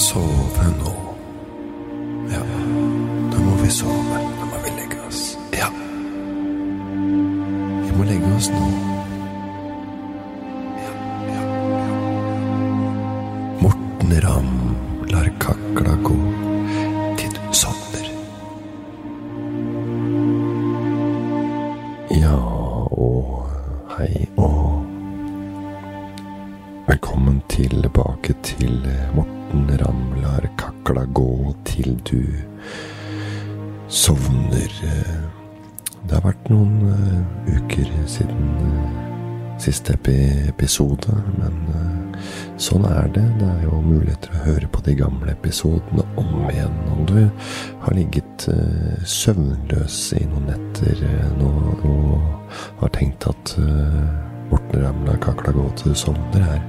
sove nå. Ja, du sovner. Det har vært noen eh, uker siden eh, siste episode, men eh, sånn er det. Det er jo muligheter å høre på de gamle episodene om igjen om du har ligget eh, søvnløs i noen netter eh, nå og har tenkt at eh, Morten Ramla kakla gå til du sovner er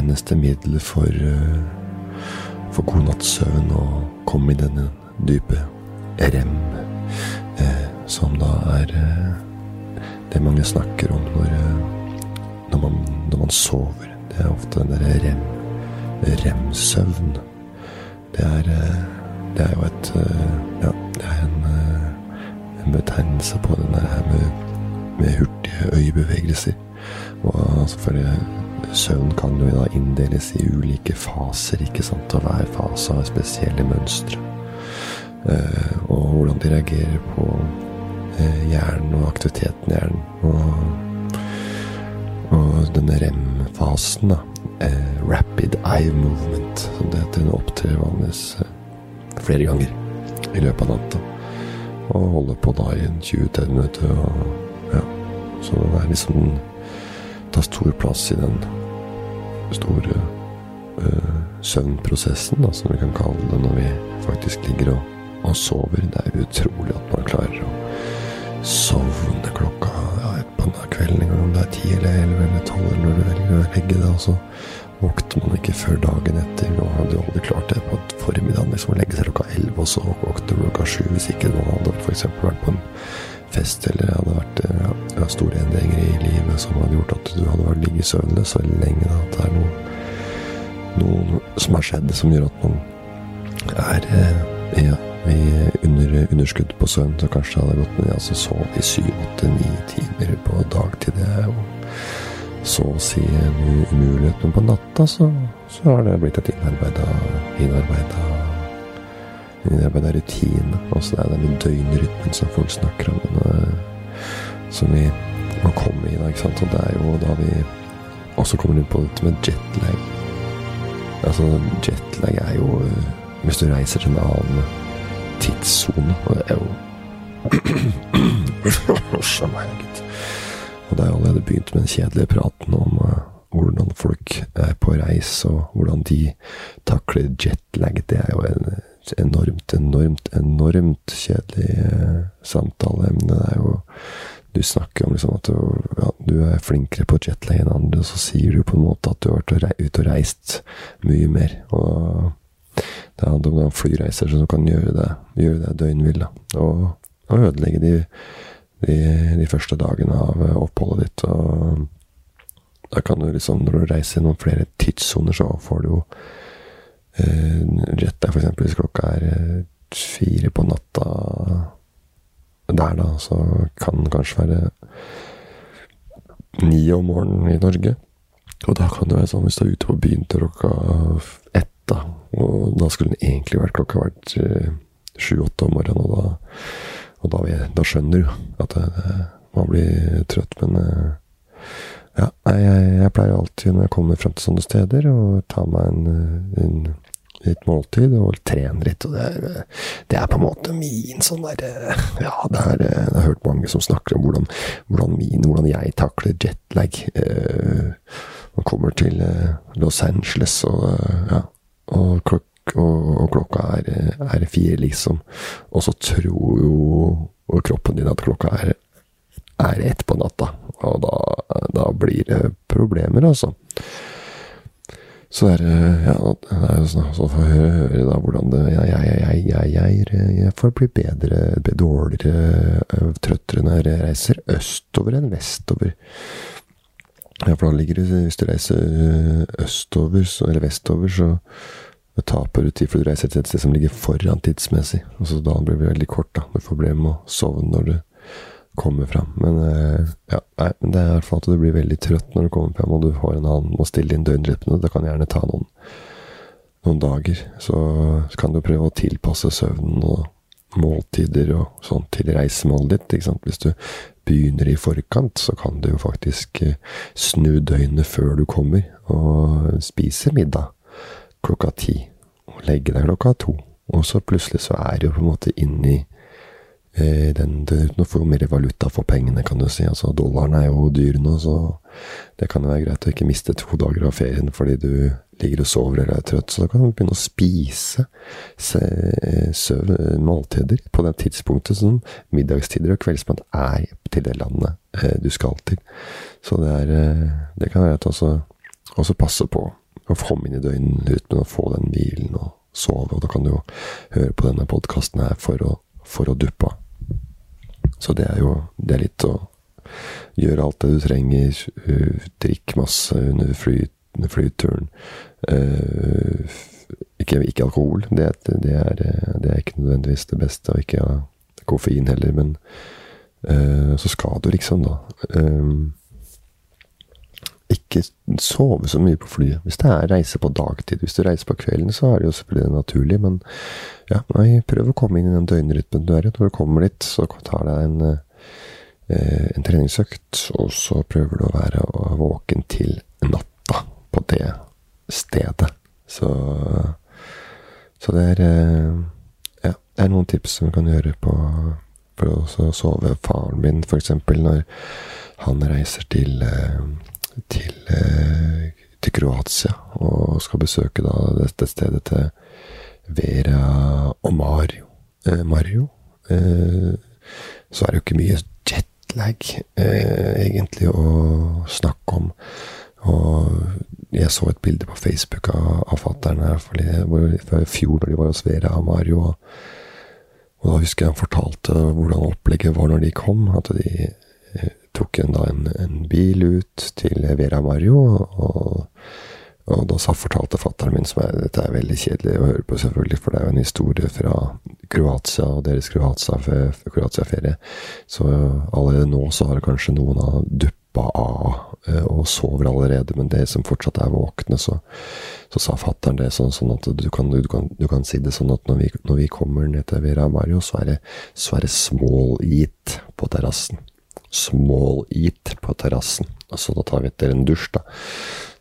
eneste middel for, for god natts søvn og komme i denne dype rem, eh, som da er eh, det mange snakker om når, eh, når, man, når man sover. Det er ofte den derre rem, rem-søvn. Det er, eh, det er jo et eh, Ja, det er en, en betegnelse på den der her med, med hurtige øyebevegelser. Og eh, søvn kan jo da inndeles i ulike faser, ikke sant, og hver fase har spesielle mønstre. Eh, og hvordan de reagerer på eh, hjernen og aktiviteten i hjernen. Og, og denne rem-fasen, da, eh, rapid eye movement, som det heter, den opptrer vanligvis flere ganger i løpet av natta. Og holder på da i en 20-30 minutter. Og, ja. Så det er liksom tar stor plass i den store uh, søvnprosessen, da, som vi kan kalle det når vi faktisk ligger og, og sover. Det er utrolig at man klarer å sovne klokka ja, på den kvelden, om det er ti eller elleve eller tolv, eller når du velger å legge deg, og så våkner man ikke før dagen etter. Nå hadde jo aldri klart det på formiddagen, liksom å legge seg klokka elleve, og så våkner du klokka sju, hvis ikke man hadde eksempel vært på en fest, eller hadde vært ja, ja, store endringer i livet som hadde gjort at du hadde vært ligget søvnløs så lenge. Da, at det er noe, noe som har skjedd som gjør at man er eh, ja, i under, underskudd på søvn. Så kanskje det hadde gått med altså sov i syv, åtte, ni timer på dagtid. Det er jo så å si en umulighet. Men på natta så, så har det blitt et innarbeida innarbeida det rutine. Altså det er den døgnrytmen som folk snakker om. Denne, som vi må komme i, da, ikke sant. Og det er jo da vi også kommer inn på dette med jetlag. Altså, jetlag er jo eh, hvis du reiser til en annen tidssone. Og det er jo. Og det er jo allerede begynt med den kjedelige praten om eh, hvordan folk er på reis, og hvordan de takler jetlag. Det er jo en enormt, enormt, enormt kjedelig eh, samtaleemne. Det er jo Du snakker om liksom at du, ja, du er flinkere på jetlag enn andre, og så sier du på en måte at du har vært ute og reist mye mer. Og det handler om da flyreiser som kan gjøre det, gjøre det døgnvill. Og, og ødelegge de, de, de første dagene av eh, oppholdet ditt. Og da kan du liksom, når du reiser noen flere tidssoner, så får du jo jet der, eksempel, hvis klokka er eh, fire på natta der, da, så kan den kanskje være ni om morgenen i Norge. Og da kan det være sånn hvis du er ute på byen til klokka ett, da, og da skulle den egentlig vært klokka vært eh, sju-åtte om morgenen, og da, og da, da skjønner du at det, det, man blir trøtt, men eh, ja, jeg, jeg pleier alltid når jeg kommer frem til sånne steder, å ta meg en, eh, en litt måltid og trene litt. Og det er, eh, det er på en måte min sånn der eh, Ja, det er, jeg har hørt mange som snakker om hvordan, hvordan min, hvordan jeg takler jetlag. Eh, man kommer til Los Angeles, og ja, og, klok og, og klokka er, er fire, liksom. Og så tror jo kroppen din at klokka er er ett på natta, og da, da blir det problemer, altså. Så det er, ja, det jo sånn, så får jeg høre, da hvordan det jeg, jeg, jeg, jeg, jeg, får bli bedre, dårligere, øh, trøttere når jeg reiser østover enn vestover. Ja, for da ligger det, hvis du reiser øh, østover, så, eller vestover, så, taper du tid, for du reiser til et sted som ligger foran tidsmessig. Og så da blir det veldig kort, da. Du får problemer med å sovne når du kommer fram. Men eh, ja, nei, det er i hvert fall at du blir veldig trøtt når du kommer fram, og du får en annen må stille inn døgnrytmene. Det kan gjerne ta noen, noen dager. Så kan du prøve å tilpasse søvnen og måltider og sånn til reisemålet ditt. Ikke sant? Hvis du begynner i forkant, så kan du jo faktisk eh, snu døgnet før du kommer, og spise middag klokka ti. Og legge deg klokka to. Og så plutselig så er du på en måte inni den, Uten å få mer valuta for pengene, kan du si. Altså Dollaren er jo dyr nå, så det kan jo være greit å ikke miste to dager av ferien fordi du ligger og sover eller er trøtt. Så da kan du begynne å spise søv, måltider på det tidspunktet som middagstider og kveldsmat er til det landet eh, du skal til. Så det, er, eh, det kan være at også, også passe på å komme inn i døgnrytmen og få den hvilen og sove. Og da kan du jo høre på denne podkasten her for å, for å duppe av. Så det er jo det er litt å gjøre alt det du trenger. Uh, drikk masse under, fly, flyturen. Uh, ikke, ikke, alkohol. Det, det, er, det, er, ikke nødvendigvis det beste, og ikke ja, koffein heller, men uh, så skal du liksom, da. Um, ikke sove så mye på flyet. Hvis det er reise på dagtid. Hvis du reiser på kvelden, så er det jo selvfølgelig naturlig, men ja, nei, prøv å komme inn i den døgnrytmen du er i. Når du kommer dit, så tar deg en, eh, en treningsøkt, og så prøver du å være våken til natta på det stedet. Så, så det er eh, Ja, det er noen tips som du kan gjøre på for å sove. Faren min, eksempel, når han reiser til eh, til, eh, til, Kroatia og skal besøke da dette stedet til Vera og Mario. Eh, Mario. Eh, så er det jo ikke mye jetlag, eh, egentlig, å snakke om. Og jeg så et bilde på Facebook av, av fatter'n her for i fjor, da de var hos Vera og Mario. Og, og da husker jeg han fortalte hvordan opplegget var når de kom. At de tok en, da en, en, bil ut til Vera Mario, og, og da fortalte fatteren min, som er, dette er veldig kjedelig å høre på, selvfølgelig, for det er jo en historie fra Kroatia og deres Kroatia-ferie. Så allerede nå så har kanskje noen av duppa av eh, og sover allerede, men det som fortsatt er våkne, så, så sa fattern det sånn, sånn at du kan, du, kan, du kan, si det sånn at når vi, når vi kommer ned til Vera Mario, så er det, så er det small eat på terrassen small eat på terrassen. Altså, da tar vi etter en dusj, da.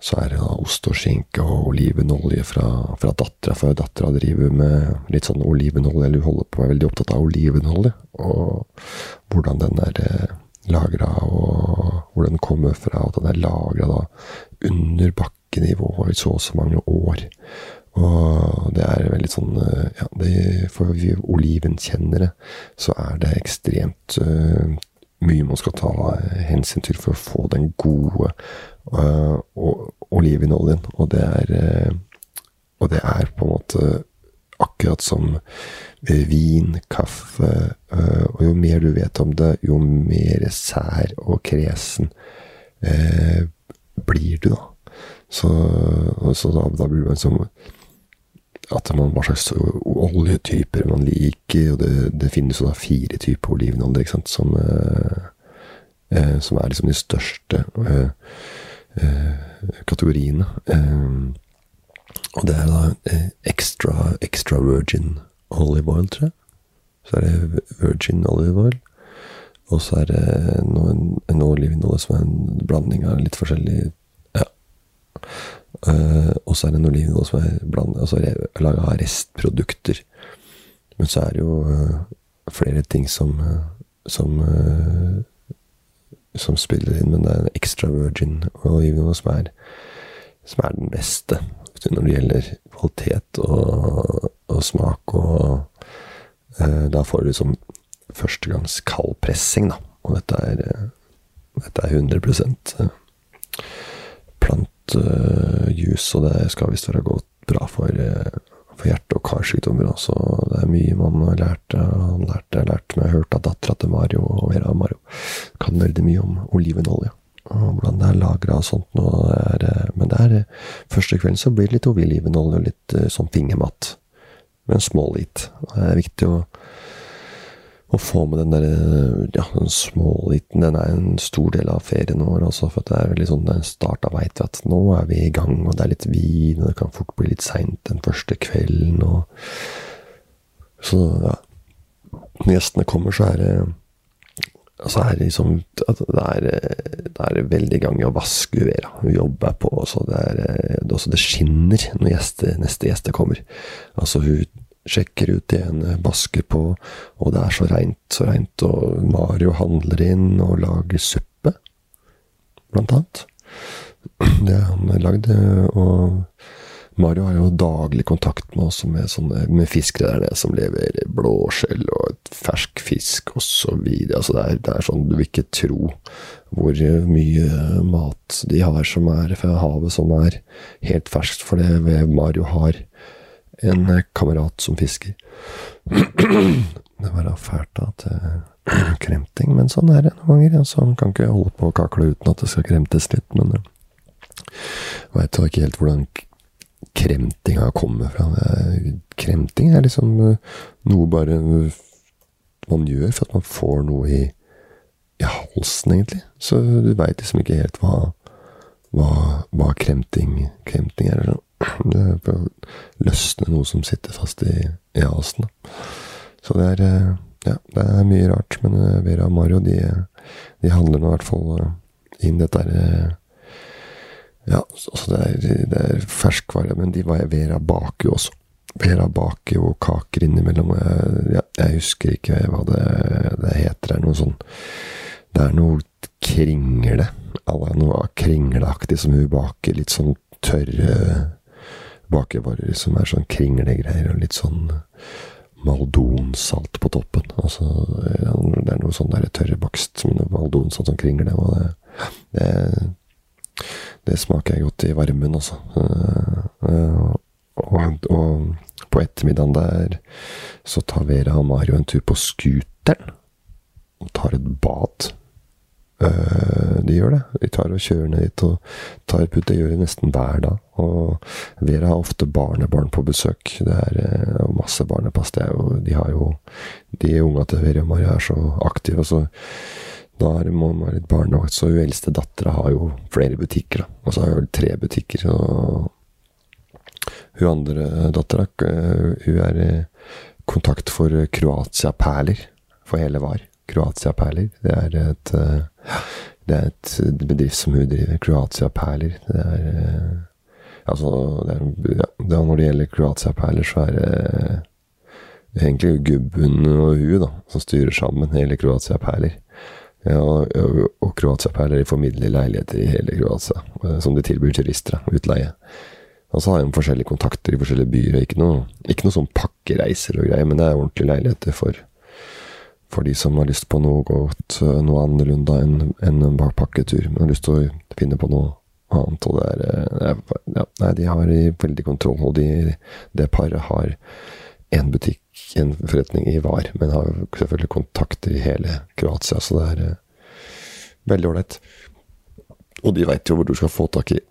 Så er det da ost og skinke og olivenolje fra, fra dattera, for dattera driver med litt sånn olivenolje, eller hun holder på, er veldig opptatt av olivenolje, og hvordan den er eh, lagra, og hvor den kommer fra, og den er lagra under bakkenivå i så og så mange år. Og det er veldig sånn eh, ja, det, For vi olivenkjennere så er det ekstremt uh, mye man skal ta hensyn til for å få den gode uh, olivenoljen. Og det er uh, Og det er på en måte akkurat som vin, kaffe Og jo mer du vet om det, jo mer sær og kresen blir du, da. Så, så da, da, blir man som at man, hva slags oljetyper man liker. Og det, det finnes jo da fire typer olivenolje, ikke sant, som, eh, eh, som er liksom de største eh, eh kategoriene. Eh, og det er da extra, extra virgin olive oil, tror jeg. Så er det virgin olive oil. Og så er det noen, en olivenolje som er en blanding av litt forskjellig Ja. Uh, og så er det en olivenolje som er bland, altså laga av restprodukter. Men så er det jo uh, flere ting som uh, som, som spiller inn. Men det er en extra virgin olivenolje som er, som er den beste når det gjelder kvalitet og, og smak. Og da får du liksom førstegangs kaldpressing, da. Og dette er, dette er 100 plant uh, og det skal visst være godt bra for, uh, for hjerte- og karsykdommer. Så det er mye man har lært. Han lærte, lært meg, hørt av dattera til Mario og Vera Mario. Kan veldig mye om olivenolje. Og hvordan det er lagra og sånt. Og det er, men det er Første kvelden så blir det litt olivenolje og litt sånn fingermat. Med en small eat. Det er viktig å å få med den derre ja, den småliten Den er en stor del av ferien vår, også, for det er veldig sånn den starta veit vi at nå er vi i gang, og det er litt vin, og det kan fort bli litt seint den første kvelden, og Så, ja Når gjestene kommer, så er det Altså er det liksom Det er, det er veldig gang i å vaske uvera. Hun er på, så det, er, det, også, det skinner når gjeste, neste gjeste kommer. Altså, hun sjekker ut igjen, basker på, og det er så reint, så reint, og Mario handler inn og lager suppe, blant annet. Det han lagd, og Mario har jo daglig kontakt med oss med, sånne, med fiskere der nede som lever blåskjell og fersk fisk osv. Altså det, er, det er sånn du vil ikke tro hvor mye mat de har som er fra havet, som er helt ferskt. For det Mario har en eh, kamerat som fisker. det var da fælt da til kremting, men sånn er det noen ganger. Altså, man kan ikke holde på å kakle uten at det skal kremtes litt, men jeg eh, veit ikke helt hvordan kremtinga kommer fra. Kremting er liksom eh, noe bare man gjør for at man får noe i, i halsen, egentlig. Så du veit liksom ikke helt hva, hva, hva kremting, kremting er. Eller er for å løsne noe som sitter fast i, i halsen. Så det er eh, ja, det er mye rart. Men eh, Vera og Mario de, de handler nå i hvert fall eh, inn dette her Ja, altså det er, det er ferskvare, men de var Vera baker jo også. Vera baker jo kaker innimellom. Jeg, ja, jeg husker ikke hva det, det heter. Det er noe sånn Det er noe kringle. Noe kringleaktig som hun baker. Litt sånn tørre bakevarer som er sånn kringlegreier og litt sånn maldonsalt på toppen. Altså, det er noe sånn der tørrbakst med noe maldonsalt som kringle. Og det, det, det, smaker jeg godt i varmen, altså. Og, og på ettermiddagen der så tar Vera og Mario en tur på scooteren og tar et bad. Uh, de gjør det. De tar og kjører ned dit og tar putt. Det gjør de nesten hver dag. Og Vera har ofte barnebarn på besøk. Det er uh, masse barnepass. Det er jo, de har jo De unga til Vera og Maria er så aktive. Så da må man være litt barnevakt. Så hun eldste dattera har jo flere butikker. Da. Og så har hun tre butikker. Og hun andre dattera, uh, hun er kontakt for Kroatia Perler for hele VAR. Kroatia Perler. Det er et det er et bedrift som hun driver. Kroatia Perler. Det er eh, Altså, det er, ja, når det gjelder Kroatia Perler, så er det egentlig Gubben og hun da, som styrer sammen hele Kroatia Perler. Ja, og, og Kroatia Perler formidler leiligheter i hele Kroatia, eh, som de tilbyr turister. Utleie. Og så har de forskjellige kontakter i forskjellige byer. Ikke noe, ikke noe sånn pakkereiser og greier, men det er ordentlige leiligheter for for de som har lyst på noe godt, eh, noe annerledes enn en, en pakketur. Men har lyst til å finne på noe annet. Og det er, eh, ja, Nei, de har veldig kontroll. Og de, det paret har én butikk, en forretning i VAR, men har selvfølgelig kontakter i hele Kroatia, så det er uh, veldig ålreit. Og de veit jo hvor du skal få tak i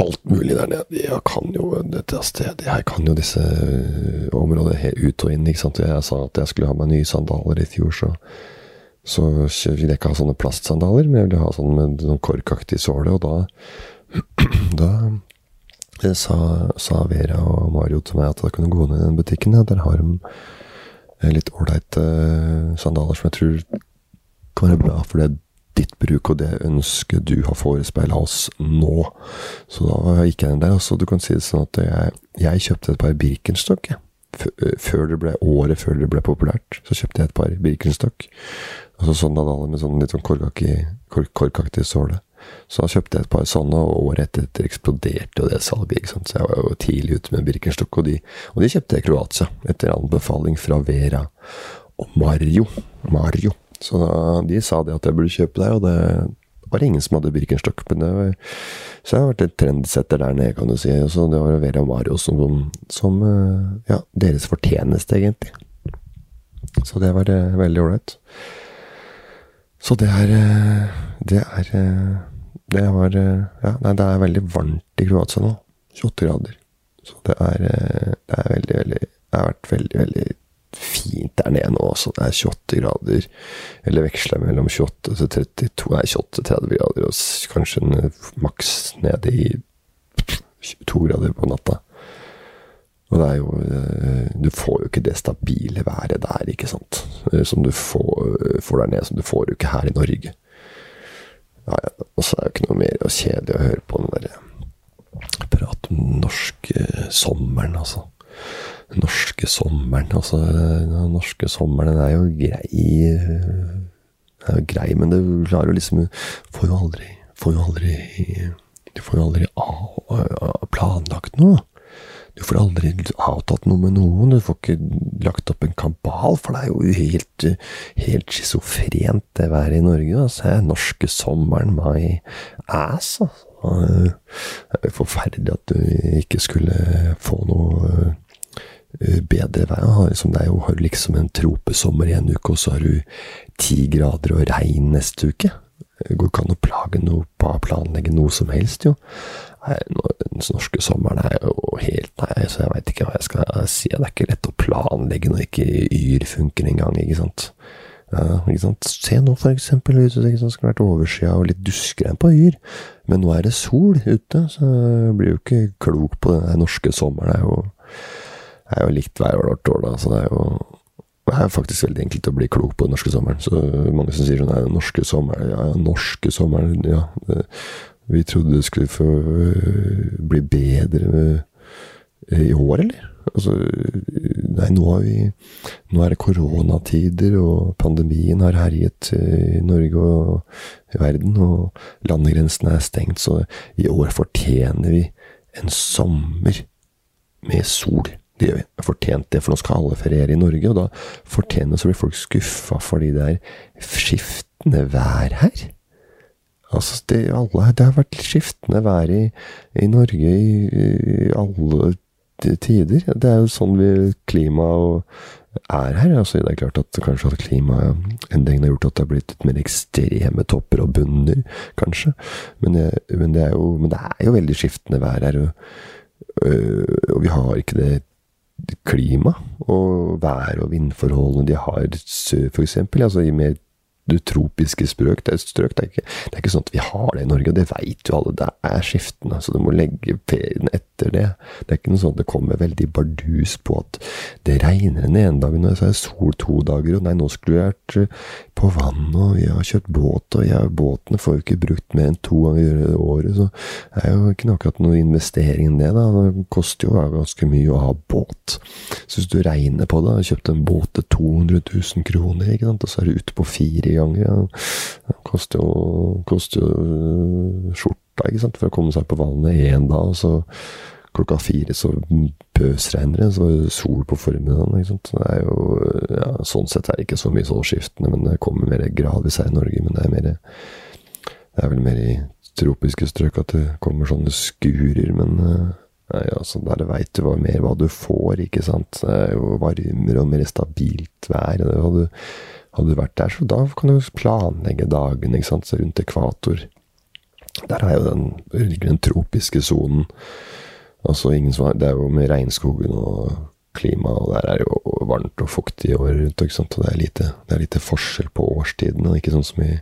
alt mulig der nede. Jeg kan jo dette stedet, jeg kan jo disse øh, områdene ut og inn. ikke sant? Jeg sa at jeg skulle ha meg nye sandaler i fjor, så, så ville jeg ikke ha sånne plastsandaler, men jeg ville ha sånn med sånn korkaktig såle, og da da eh, sa, sa, Vera og Mario til meg at jeg kunne gå ned i den butikken. Ja, der har de eh, litt ålreite sandaler som jeg tror kan være bra for det ditt bruk og det ønsket du har forespeila oss nå. Så da gikk jeg inn der. Altså, du kan si det sånn at jeg, jeg kjøpte et par Birkenstock. Før det ble året før det ble populært, så kjøpte jeg et par Birkenstock. Altså sånn daler med sånn litt sånn korkaktig, såle. Så da kjøpte jeg et par sånne, og året etter eksploderte jo det salget. ikke sant? Så jeg var jo tidlig ute med Birkenstock, og de, og de kjøpte jeg i Kroatia. Etter anbefaling fra Vera og Mario. Mario. Så da, de sa det at jeg burde kjøpe deg, og det var ingen som hadde Birkenstock. Men det var, så jeg har vært et trendsetter der nede, kan du si. Så det var Vera Mario som, som ja, deres fortjeneste, egentlig. Så det var det, veldig ålreit. Så det er Det er det var Ja, nei, det er veldig varmt i Kroatia nå. 28 grader. Så det er, det er veldig, veldig Det har vært veldig, veldig fint der nede nå også. Det er 28 grader. Eller veksler mellom 28 til 32 Nei, 28 til 30 grader, og kanskje en maks nede i 2 grader på natta. Og det er jo Du får jo ikke det stabile været der, ikke sant. Som du får, får der nede, som du får jo ikke her i Norge. Ja, ja. Og så er det jo ikke noe mer kjedelig å høre på den derre prat om den norske sommeren, altså. Norske sommeren, altså. Den norske sommeren, den er jo grei. Den er jo grei, men du klarer jo liksom Får jo aldri Får jo aldri Du får jo aldri planlagt noe. Du får aldri avtalt noe med noen. Du får ikke lagt opp en kabal, for det er jo helt, helt schizofrent det været i Norge. Altså, norske sommeren, my ass, altså. Det er forferdelig at du ikke skulle få noe eh, bedre vær. Liksom, det er jo, har du liksom en tropesommer i en uke, og så har du ti grader og regn neste uke. Det går ikke an å plage noe, planlegge noe som helst, jo. Den norske sommeren er jo helt Nei, så jeg veit ikke hva jeg skal si. Det er ikke lett å planlegge når ikke Yr funker engang, ikke sant. Ja, ikke sant? Se nå, for eksempel, hvis det skulle vært overskya og litt duskregn på Yr. Men nå er det sol ute, så jeg blir jo ikke klok på den norske sommeren. Det er jo, det er jo likt hver hvert år, da, så det er jo det er faktisk veldig enkelt å bli klok på den norske sommeren. Så mange som sier sånn Nei, den norske sommeren Ja, norske sommeren Ja. Det, vi trodde det skulle få øh, bli bedre øh, i år, eller? Altså, nei, nå, vi, nå, er det koronatider, og pandemien har herjet i Norge og i verden, og landegrensene er stengt, så i år fortjener vi en sommer med sol. Vi har fortjent det, for nå skal alle feriere i Norge, og da fortjener så blir folk skuffa fordi det er skiftende vær her. Altså, det, alle, det har vært skiftende vær i, i Norge i, i alle tider. Det er jo sånn vi klimaet er her. Altså, det er klart at kanskje at klimaendringene har gjort at det har blitt litt mer ekstreme topper og bunner, kanskje. Men men det, er, jo, men det er jo veldig skiftende vær her. Og, øh, og vi har ikke det klima og vær- og vindforholdene de har sør, eksempel. Altså i mer tropiske strøk. Det strøk det, er ikke, det er ikke sånn at vi har det i Norge, og det veit jo alle. Det er skiftende, så du må legge ferien etter det. Det er ikke noe sånn at det kommer veldig bardus på at det regner den ene dagen, og så er det sol to dager, og nei, nå skulle vi vært eh, på vannet, og vi har kjøpt båt, og jeg, båtene får jo ikke brukt mer enn to ganger i året, så det er jo ikke akkurat noe investering i det, da. Det koster jo ganske mye å ha båt. Så hvis du regner på det, har kjøpt en båt til 200 000 kroner, ikke sant, og så er du ute på fire ganger. Ja. Det koster jo, koster jo øh, skjorta ikke sant, for å komme seg på vannet én dag, og så klokka fire så pøsregner det, så sol på formiddagen. ikke sant. Det er jo, ja, Sånn sett er det ikke så mye sånn skiftende, men det kommer mer gradvis her i Norge. Men det er, mer, det er vel mer i tropiske strøk at det kommer sånne skurer, men ja, Nei, altså, Der veit du mer hva du får, ikke sant. Det er jo varmere og mer stabilt vær. Det hadde hadde du vært der, så da kan du planlegge dagen ikke sant, rundt ekvator. Der er jo den, den tropiske sonen. Altså det er jo med regnskogen og klima, og der er jo varmt og fuktig året rundt. Ikke sant? Og det er, lite, det er lite forskjell på årstidene. Ikke sånn som i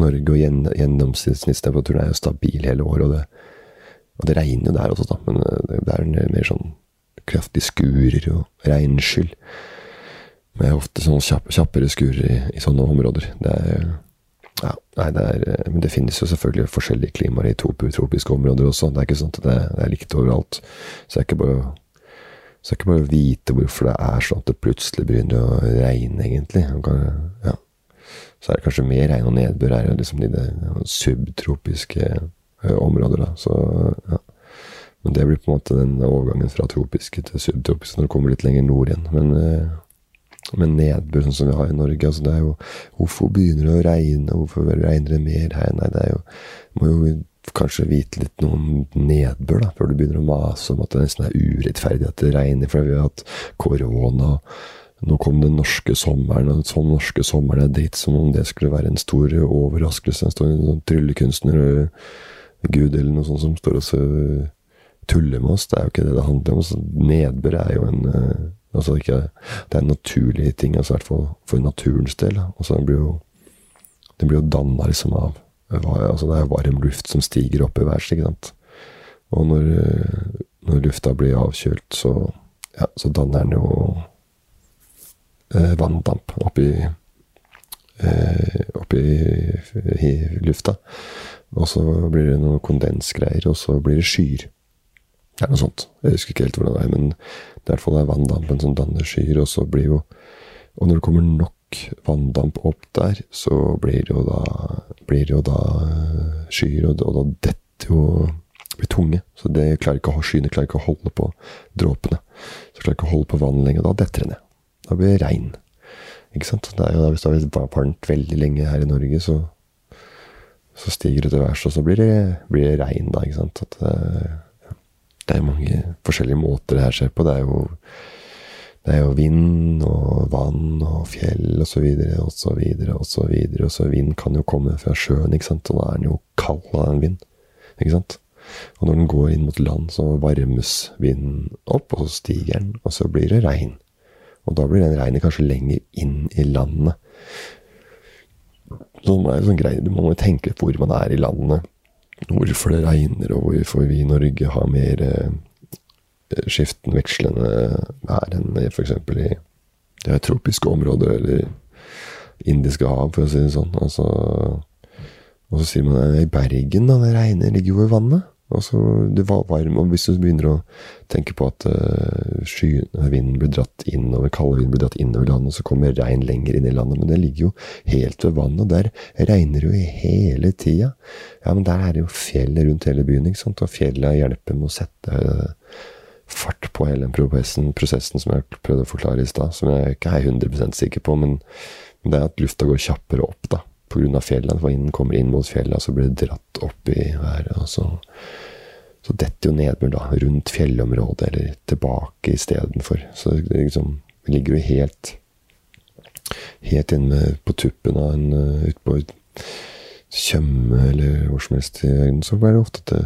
Norge, og gjennomsnittstemperaturen er jo stabil hele året. Og det, og det regner jo der også, da, men det, det er mer sånn kraftige skurer og regnskyll. Med ofte sånn kjapp, kjappere skurer i, i, sånne områder. Det er, ja, nei, det er, men det finnes jo selvfølgelig forskjellige klimaer i tropiske områder også. Det er ikke sånn at det, det er likt overalt. Så det er ikke bare det er ikke bare å vite hvorfor det er sånn at det plutselig begynner å regne, egentlig. Ja. Så er det kanskje mer regn og nedbør her liksom de, de subtropiske eh, områder. Da. Så, ja. Men det blir på en måte den overgangen fra tropiske til subtropiske når du kommer litt lenger nord igjen. Men eh, med nedbør, sånn som vi har i Norge. Altså, det er jo Hvorfor begynner det å regne? Hvorfor regner det mer her? Nei, det er jo Må jo kanskje vite litt noe om nedbør, da, før du begynner å mase om at det nesten er urettferdig at det regner, for vi har hatt korona. nå kom den norske sommeren, og sånn norske sommeren er dritt, som om det skulle være en stor overraskelse. En stor sånn tryllekunstner gud eller noe sånt som står og tuller med oss. Det er jo ikke det det handler om. Så nedbør er jo en uh, altså ikke, Det er en naturlig ting, altså, i for naturens del. Altså, det blir jo, blir jo danna liksom av altså, Det er varm luft som stiger opp i værs, ikke sant. Og når, når lufta blir avkjølt, så, ja, så danner den jo eh, vanndamp oppi, eh, oppi i lufta. Og så blir det noen kondensgreier, og så blir det skyer. Det er noe sånt. Jeg husker ikke helt hvordan det er, men det er i hvert fall vanndampen som danner skyer, og så blir jo Og når det kommer nok vanndamp opp der, så blir det jo da, blir det jo da eh, skyer, og, og da detter jo blir tunge. Så det klarer ikke, å, skyene klarer ikke å holde på dråpene. Så klarer ikke å holde på vannet lenger. Da detter det ned. Da blir det regn. Ikke sant? Det er jo, hvis det har vært varmt veldig lenge her i Norge, så, så stiger det til værs, og så blir det, blir det, regn, da. ikke sant? At, uh, det er mange forskjellige måter det her skjer på. Det er jo, det er jo vind og vann og fjell og så videre og så videre og så videre. Vind kan jo komme fra sjøen, ikke sant? og da er den jo kald av en vind. Ikke sant? Og når den går inn mot land, så varmes vinden opp, og så stiger den, og så blir det regn. Og da blir den regnet kanskje lenger inn i landet. Så det er jo sånn greie, Du må jo tenke på hvor man er i landet. Hvorfor det regner, og hvorfor vi i Norge har mer eh, skiftende, vekslende vær enn f.eks. i det tropiske området eller Indiske hav, for å si det sånn. Altså, og så sier man i Bergen, da, det regner, ligger jo i vannet. Altså, det var varm, og hvis du begynner å tenke på at uh, sky, vinden blir dratt innover, kalde vinden blir dratt innover landet, så kommer regn lenger inn i landet. Men det ligger jo helt ved vannet, og der regner det jo hele tida. Ja, men der er det jo fjell rundt hele byen, ikke sant, og fjellet hjelper med å sette uh, fart på hele den prosessen, prosessen som jeg prøvde å forklare i stad, som jeg ikke er 100 sikker på, men det er at lufta går kjappere opp, da pga. fjellene. For vinden kommer inn mot fjellet, så blir det dratt opp i været. og så, så detter jo nedbør da rundt fjellområdet, eller tilbake istedenfor. Så det liksom ligger jo helt helt inne på tuppen av en uh, utpå Tjøme eller hvor som helst i verden, så er det ofte at det,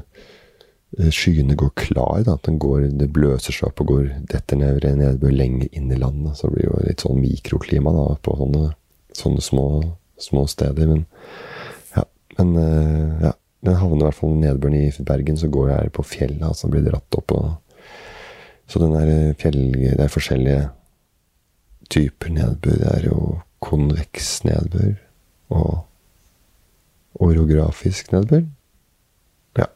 eh, skyene går klar. da, at den går, Det bløser seg opp og går detter ned nedbør lenger inn i landet. Så det blir jo litt sånn mikroklima da, på sånne, sånne små små steder. Men ja, men, uh, ja den havner i hvert fall nedbøren i Bergen, så går jeg her på fjellet, altså blir dratt opp. Og, så den der eh, fjell, det er forskjellige typer nedbør. Det er jo konveks nedbør og orografisk nedbør. Ja.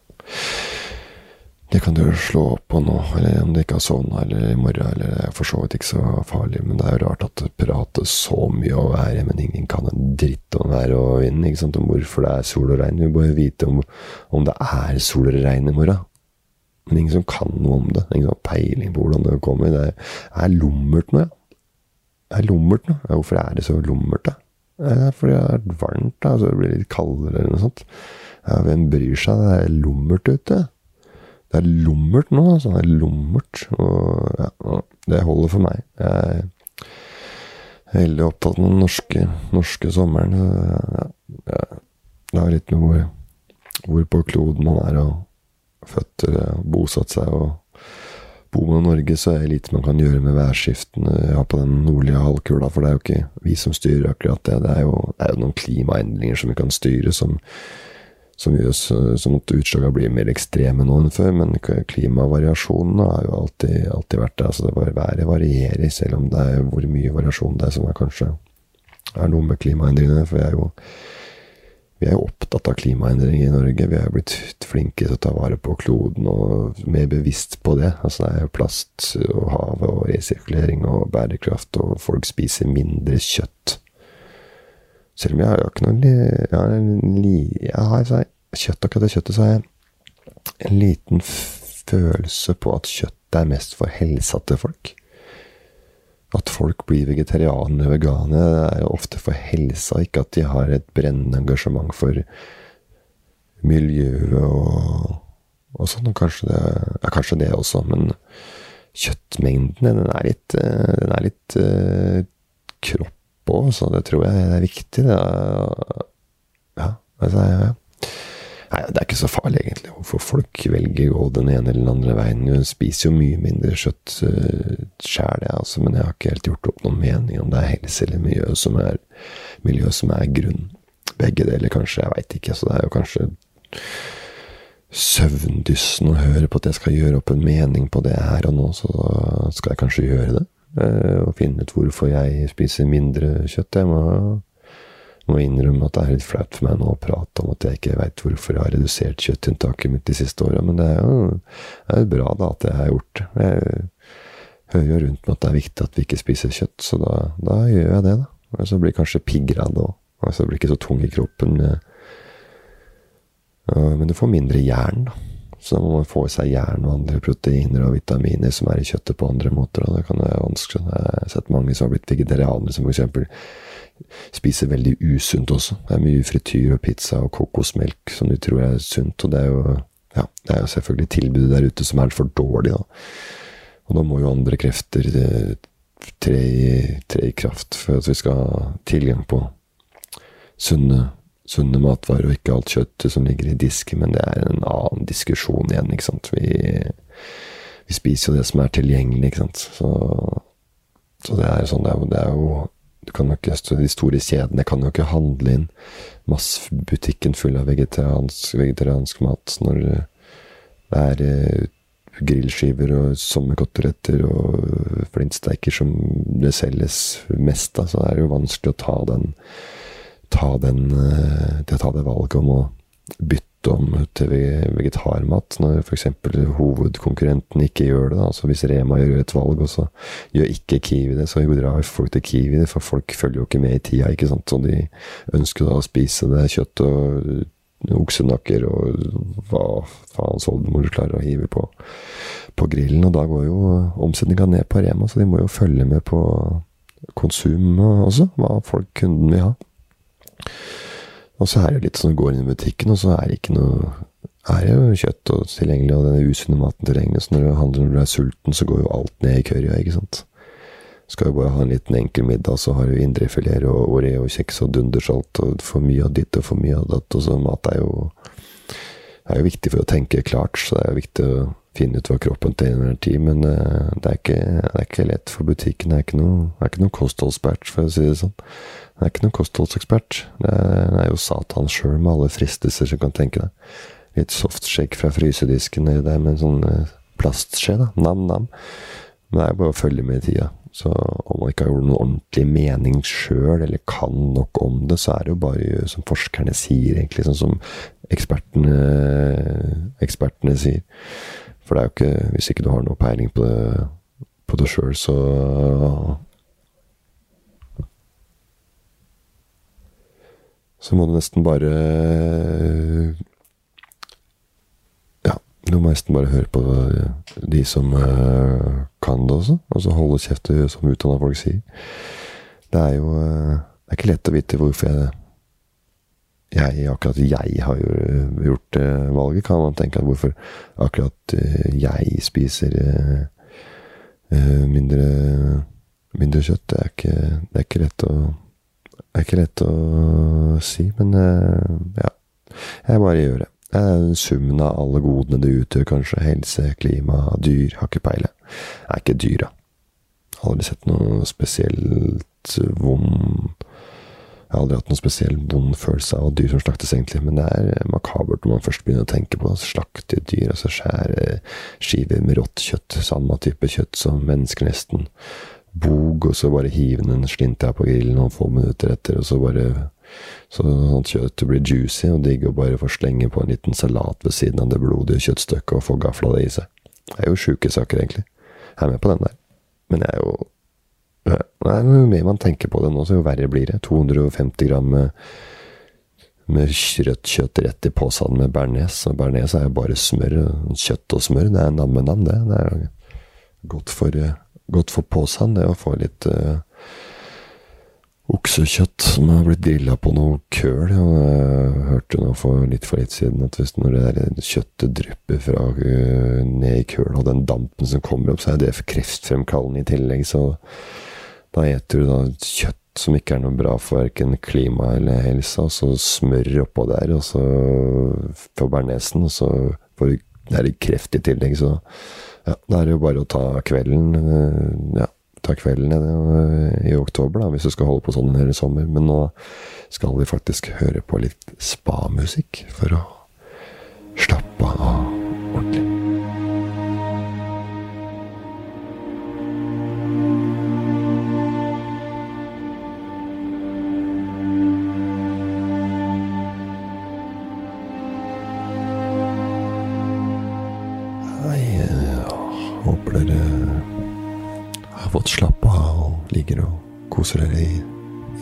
Det kan du slå på nå, eller om du ikke har sovna, eller i morgen, eller det er for så vidt ikke så farlig. Men det er jo rart at det prates så mye om været, men ingen kan en dritt om været og vinden, ikke sant, om hvorfor det er sol og regn. Vi bør vite om, om det er sol eller regn i morgen. Men ingen som kan noe om det. Ingen har peiling på hvordan det kommer. Det er lummert nå, ja. Det er lummert nå. Ja, hvorfor er det så lummert, da? Er fordi det er varmt, da, så det blir litt kaldere eller noe sånt. Ja, hvem bryr seg? Det er lummert ute. Det er lummert nå, altså. Det er lummert. Og ja, det holder for meg. Jeg er veldig opptatt av den norske, norske sommeren. Ja, ja, det har litt med hvor, hvor på kloden man er, og født og bosatt seg. og Bor man i Norge, så er det lite man kan gjøre med værskiftene ja, på den nordlige halvkula, for det er jo ikke vi som styrer akkurat det. Det er jo, det er jo noen klimaendringer som vi kan styre, som som gjør sånn at utslagene blir mer ekstreme nå enn før. Men klimavariasjonene har jo alltid, alltid vært der. Altså det var, været varierer, selv om det er hvor mye variasjon det er som er kanskje er noe med klimaendringene. For vi er jo vi er jo opptatt av klimaendringer i Norge. Vi er blitt flinke til å ta vare på kloden og mer bevisst på det. Altså det er jo plast og havet og resirkulering og bærekraft, og folk spiser mindre kjøtt. Selv om jeg har ikke noe Jeg har, jeg har kjøtt akkurat det kjøttet, så har jeg en liten følelse på at kjøtt er mest for helsa til folk. At folk blir vegetarianere og veganere, er jo ofte for helsa, ikke at de har et brennende engasjement for miljøet og, og sånn. Og kanskje det, ja, kanskje det også, men kjøttmengden, den er litt, eh, den er litt uh, kropp òg, så det tror jeg er viktig. Det er, ja, altså, ja. Nei, det er ikke så farlig, egentlig, hvorfor folk velger å gå den ene eller den andre veien. Jeg spiser jo mye mindre kjøtt uh, sjæl, jeg, altså, men jeg har ikke helt gjort opp noen mening om det er helse eller miljø som er, miljø som er grunn. Begge deler, kanskje. Jeg veit ikke. Så det er jo kanskje søvndyssen å høre på at jeg skal gjøre opp en mening på det her og nå, så skal jeg kanskje gjøre det. Uh, og finne ut hvorfor jeg spiser mindre kjøtt. Jeg må må innrømme at det er litt flaut for meg nå å prate om at jeg ikke veit hvorfor jeg har redusert kjøttinntaket mitt de siste åra, men det er jo det er bra da at jeg har gjort det. Jeg hører jo rundt meg at det er viktig at vi ikke spiser kjøtt, så da, da gjør jeg det, da. Og så blir jeg kanskje piggere av det òg. Altså blir ikke så tung i kroppen. Men du får mindre jern, da. Så må man få i seg jern og andre proteiner og vitaminer som er i kjøttet på andre måter. Og det kan være vanskelig. Jeg har sett mange som har blitt vegetarianere, som f.eks spiser veldig usunt også. Det er mye frityr og pizza og kokosmelk som de tror er sunt. Og det er jo, ja, det er jo selvfølgelig tilbudet der ute som er for dårlig, da. Og da må jo andre krefter eh, tre i, tre i kraft for at vi skal ha tilgang på sunne, sunne matvarer, og ikke alt kjøttet som ligger i disken. Men det er en annen diskusjon igjen, ikke sant. Vi, vi spiser jo det som er tilgjengelig, ikke sant. Så, så det er sånn, det er, det er jo ikke, De store kjedene kan jo ikke handle inn massebutikken full av vegetariansk, vegetariansk mat når det er eh, grillskiver og sommerkoteletter og flintsteiker som det selges mest av, så er det jo vanskelig å ta den ta, den, eh, ta det valget om å bytte om til vegetarmat, når f.eks. hovedkonkurrenten ikke gjør det. Da. Altså Hvis Rema gjør et valg, og så gjør ikke Kiwi det, så drar folk til Kiwi, for folk følger jo ikke med i tida. ikke sant? Så de ønsker da å spise det kjøttet og oksenakker og hva faens oldemor klarer å hive på, på grillen. Og da går jo omsetninga ned på Rema, så de må jo følge med på konsum også, hva folk, kunden vil ha. Og så er det litt sånn, du går inn i butikken, og så er det ikke noe er jo kjøtt og tilgjengelig, og den usunne maten tilgjengelig. Så når du handler når du er sulten, så går jo alt ned i kørja, ikke sant. Skal jo bare ha en liten enkel middag, så har du indrefileter og Oreo-kjeks og dundersalt og for mye av ditt og for mye av datt. Og så mat er jo, er jo viktig for å tenke klart, så det er jo viktig å finne ut hva kroppen til enhver tid. Men uh, det, er ikke, det, er ikke, lett for butikken. Det er ikke noe, det er noe kostholdsekspert, for å si det sånn. Det er ikke noen kostholdsekspert. Det er jo Satan sjøl med alle fristelser som kan tenke deg. Litt softshake fra frysedisken nedi der med en sånn eh, plastskje, da. Nam-nam. Men det er jo bare å følge med i tida. Så om man ikke har gjort noen ordentlig mening sjøl, eller kan nok om det, så er det jo bare som forskerne sier, egentlig. Sånn som ekspertene, ekspertene sier. For det er jo ikke Hvis ikke du har noe peiling på det, på det sjøl, så så må du nesten bare Ja, du må nesten bare høre på de som uh, kan det også. Altså holde kjeft og som utdanna folk sier. Det er jo uh, Det er ikke lett å vite hvorfor jeg jeg, akkurat jeg har jo gjort uh, valget, kan man tenke. at Hvorfor akkurat uh, jeg spiser mindre, mindre kjøtt. Det er, ikke, det er ikke lett å det er ikke lett å si, men eh, ja. Jeg bare gjør det. Summen av alle godene det utgjør, kanskje. Helse, klima, dyr. Har ikke peiling. Er ikke dyr, da. Aldri sett noe spesielt vond Jeg har aldri hatt noen spesiell vond følelse av dyr som slaktes, egentlig. Men det er makabert når man først begynner å tenke på det. Slakte dyr, altså skjære skiver med rått kjøtt. Samme type kjøtt som mennesker, nesten bog, og så bare hive den slinta på grillen noen få minutter etter, og så bare så at kjøttet blir juicy og digg å bare få slenge på en liten salat ved siden av det blodige kjøttstykket og få gafla det i seg. Det er jo sjuke saker, egentlig. Jeg er med på den der. Men jeg er jo Nei, Jo mer man tenker på det nå, så jo verre blir det. 250 gram med, med rødt kjøtt rett i posen med bearnés. Bearnés er jo bare smør. Kjøtt og smør. Det er nam-nam, det. Det er godt for godt for posen, det å få litt uh, oksekjøtt som har blitt grilla på noe køl. Og jeg hørte nå for litt for litt siden at hvis når det der kjøttet drypper fra ned i køl, og den dampen som kommer opp, så er det kreftfremkallende i tillegg. Så da eter du da kjøtt som ikke er noe bra for verken klima eller helsa, og så smør oppå der, og så får bernesen, og så får du det er kreft i tillegg, så ja, da er det jo bare å ta kvelden. Uh, ja ta kvelden i, i oktober, da, hvis du skal holde på sånn hele sommer. Men nå skal vi faktisk høre på litt spa-musikk for å slappe av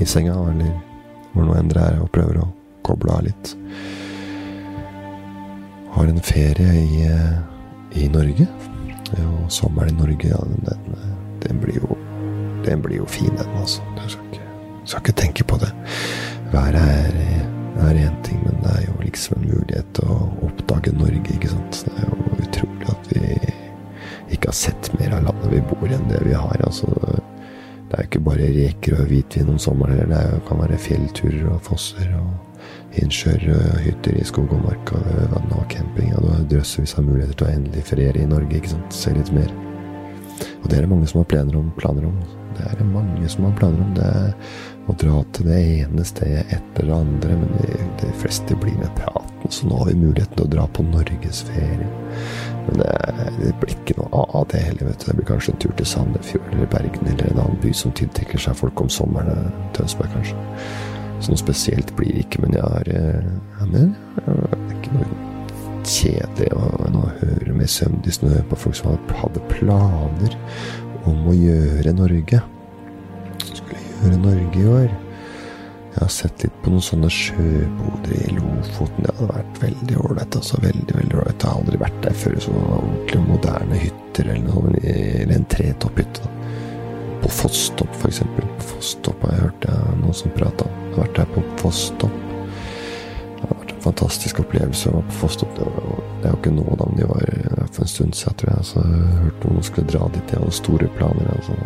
senga, eller hvor nå enn dere er, og prøver å koble av litt. Har en ferie i, i Norge. Og sommeren i Norge, ja, den, den, blir jo Den blir jo fin, den, altså. Jeg skal ikke, skal ikke tenke på det. Været er er én ting, men det er jo liksom en mulighet å oppdage Norge, ikke sant. Det er jo hvitvin om sommeren. Det kan være fjellturer og fosser og innsjøer og hytter i skog og mark og vann og camping. Og du har drøssevis av muligheter til å endelig feriere i Norge, ikke sant. Se litt mer. Og det er det mange som har planer om. Planer om. Det er det mange som har planer om. Det er å dra til det ene stedet etter det andre, men de, de fleste blir med praten. Så nå har vi muligheten til å dra på norgesferie. Men det, blir ikke noe av det heller, vet du. Det blir kanskje en tur til Sandefjord eller Bergen eller en annen by som tiltrekker seg folk om sommeren. Tønsberg, kanskje. Så noe spesielt blir det ikke, men jeg har eh, ja, Det er ikke noe kjedelig å, høre med søvndyssen høre på folk som hadde planer om å gjøre Norge. Skulle gjøre Norge i år. Jeg har sett litt på noen sånne sjøboder i Lofoten. Det hadde vært veldig ålreit. Altså, veldig, veldig ålreit. Jeg har aldri vært der før. Sånne ordentlig moderne hytter eller noe. Eller en tretopphytte. På Fosstopp, for eksempel. På Fosstopp har jeg hørt det, noen som prata om. Jeg har vært der på Fosstopp. Det har vært en fantastisk opplevelse å være på Fosstopp. Det, det er jo ikke nå, da, men de var for en stund siden, tror jeg. Så jeg hørte noen skulle dra dit. De hadde store planer. Altså.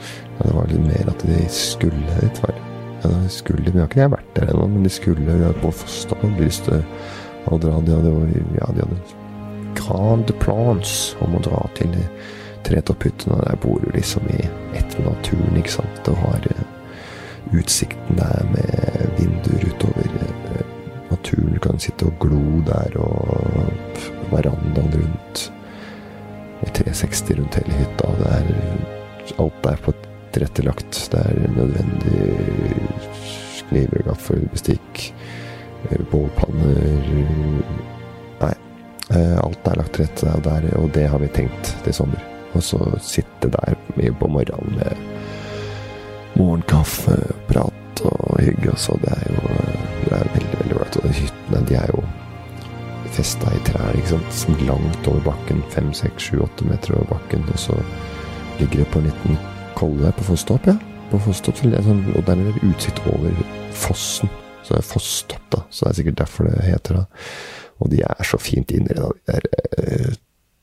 Ja, det var litt mer at de skulle dit, var det. Ja, de skulle, men har ikke vært der ennå, men de skulle på Fosta hadde lyst til å dra. De hadde, ja, de hadde grande plans om å dra til tretopphyttene. Der bor du liksom i ett med naturen, ikke sant. Og har uh, utsikten der med vinduer utover uh, naturen. Du kan sitte og glo der, og verandaen rundt. I 360 rundt hele hytta. Det er alt der på tilrettelagt. Det er nødvendig kniver, gaffel, bestikk, eh, bålpanner Nei. Eh, alt er lagt til rette der, og det har vi tenkt til sommer. Og så sitte der på morgenen med morgenkaffe, prat og hygge. Og så det er jo det er veldig, veldig ålreit. Og hyttene, de er jo festa i trær, ikke sant. Langt over bakken. Fem, seks, sju, åtte meter over bakken. Og så ligger det på en liten Kolve på Fosstopp, ja. På Fosstopp, sånn, og der er det utsikt over fossen. Så det er Fosstopp, da. Så det er sikkert derfor det heter det. Og de er så fint innreda, de der eh,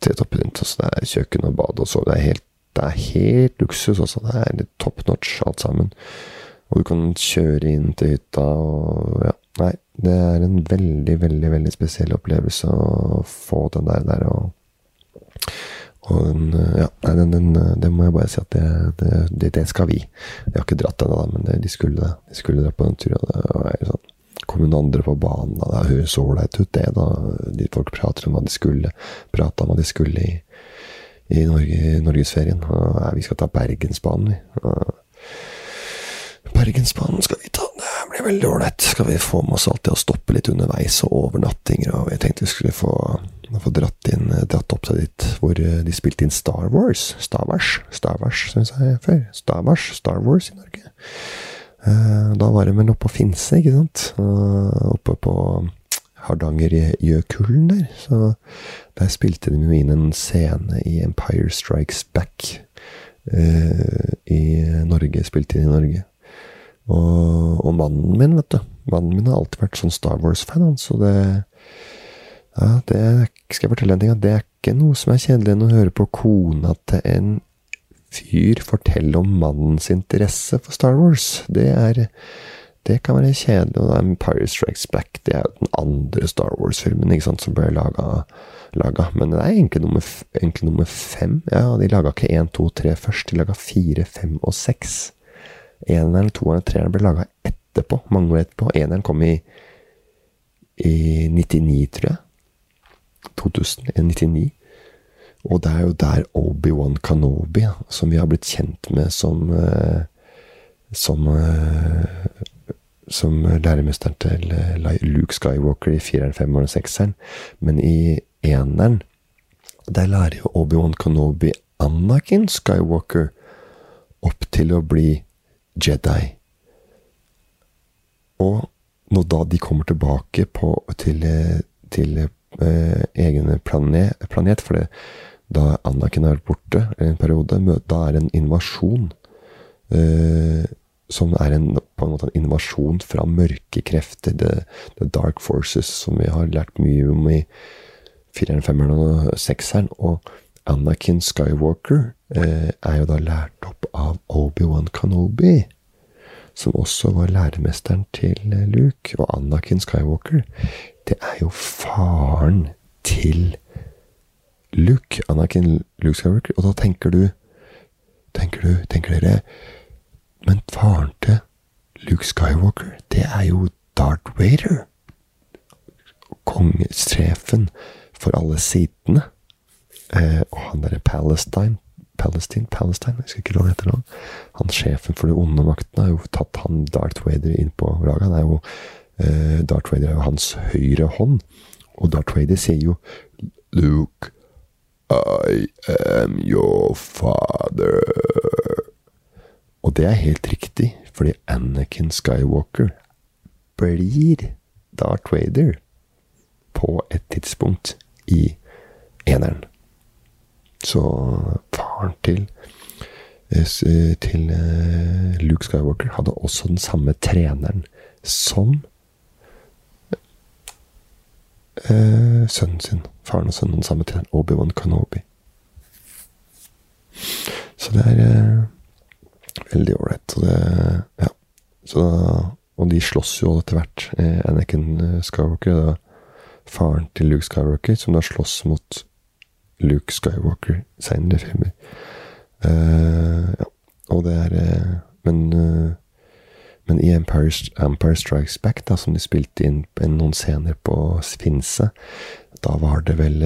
tretoppene rundt. Så det er kjøkken og bad og så. Det er helt, det er helt luksus også. Det er top notch alt sammen. Og du kan kjøre inn til hytta og ja. Nei, det er en veldig, veldig, veldig spesiell opplevelse å få den der, der og og den, ja, den, den, det må jeg bare si at det, det, det skal vi. Jeg har ikke dratt ennå, men de skulle. De skulle dra på den turen. Og sånn. kom noen andre på banen, og det høres ålreit ut, det. da. De folk prater om hva de skulle, prata om hva de skulle i, i Norge, norgesferien. Og, ja, vi skal ta Bergensbanen, vi. Bergensbanen skal vi ta. Det blir veldig ålreit. Skal vi få med oss alt det å stoppe litt underveis, og overnattinger, og jeg tenkte vi skulle få har fått dratt, inn, dratt opp seg dit hvor eh, de spilte inn Star Wars. Star Wars, Wars, syns jeg før. Star Wars, Star Wars i Norge. Eh, da var de vel oppe på Finse, ikke sant? Oppe på Hardangerjøkulen der. Så der spilte de jo inn en scene i Empire Strikes Back. Eh, I Norge. Spilte inn i Norge. Og, og, mannen min, vet du. Mannen min har alltid vært sånn Star Wars-fan, så det Ja, det skal jeg fortelle en ting, det er ikke noe som er kjedelig enn å høre på kona til en fyr fortelle om mannens interesse for Star Wars. Det er det kan være kjedelig. Og Empire Strikes Back det er jo den andre Star Wars-filmen ikke sant, som ble laga. Men det er egentlig nummer, egentlig nummer fem. Ja, De laga ikke én, to, tre først. De laga fire, fem og seks. Eneren, toeren og treeren ble laga etterpå. Mange år etterpå. Eneren kom i, i 99, tror jeg. 2099. Og det er jo der Obi-Wan Kanobi, som vi har blitt kjent med som eh, Som eh, som læremesteren til eh, Luke Skywalker i fireren, femmeren og sekseren. Men i eneren, der lærer jo Obi-Wan Kanobi Anakin Skywalker opp til å bli Jedi. Og når da de kommer tilbake på, til, til eh, egen planet, planet, for da Anakin er borte en periode, da er det en invasjon. Eh, som er en, på en måte en invasjon fra mørke krefter, the, the, dark forces, som vi har lært mye om i fireren, femmeren og sekseren. Og Anakin Skywalker eh, er jo da lært opp av Obi-Wan Kanobi, som også var læremesteren til eh, Luke. Og Anakin Skywalker, det er jo faren til Luke. Anakin Luke Skywalker. Og da tenker du Tenker du Tenker dere men faren til Luke Skywalker, det er jo Darth Vader. Kongesjefen for alle sidene. Eh, og han derre Palestine Palestine, Palestine, jeg husker ikke hva han heter nå. Han sjefen for de onde maktene har jo tatt han Darth Vader inn på laget. Han er jo eh, Darth Vader er jo hans høyre hånd. Og Darth Vader sier jo Luke, I am your father. Og det er helt riktig, fordi Anakin Skywalker blir Darth Vader på et tidspunkt i eneren. Så faren til, eh, til eh, Luke Skywalker hadde også den samme treneren som eh, sønnen sin. Faren og sønnen den samme treneren. Obi-Wan Kanobi. Så det er veldig ålreit. Ja. Og de slåss jo etter hvert. Eh, Anakin eh, Skywalker, da faren til Luke Skywalker, som da slåss mot Luke Skywalker seinere filmer. Uh, ja. Og det er uh, Men uh, men i Empire, Empire, Strikes Back, da, som de spilte inn noen scener på Sfinse, da var det vel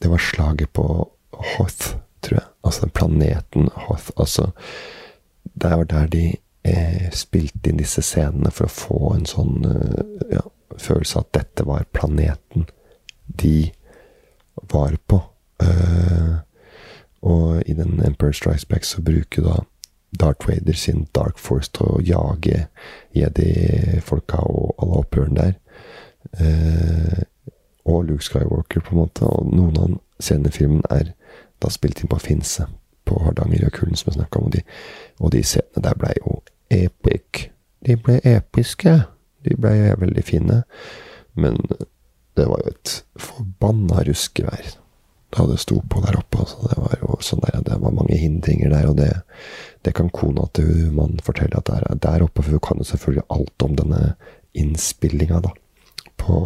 Det var slaget på Hoth, tror jeg. Altså planeten Hoth. Altså det var der de eh, spilte inn disse scenene for å få en sånn ja, følelse av at dette var planeten de var på. Eh, og i den Emperor Strikes Back så bruker da Darth Vader sin Dark Force til å jage jedi-folka og alle opprørene der. Eh, og Luke Skywalker, på en måte. Og noen av scenene i filmen er da spilt inn på Finse på Hardanger og Kulen som jeg snakka om. Og de, og de scenene der blei jo epic. De ble episke. De blei veldig fine. Men det var jo et forbanna ruskevær da det sto på der oppe. Altså. Det var jo sånn der, det var mange hindringer der, og det, det kan kona til mannen fortelle at det er der oppe, for hun kan jo selvfølgelig alt om denne innspillinga, da. På,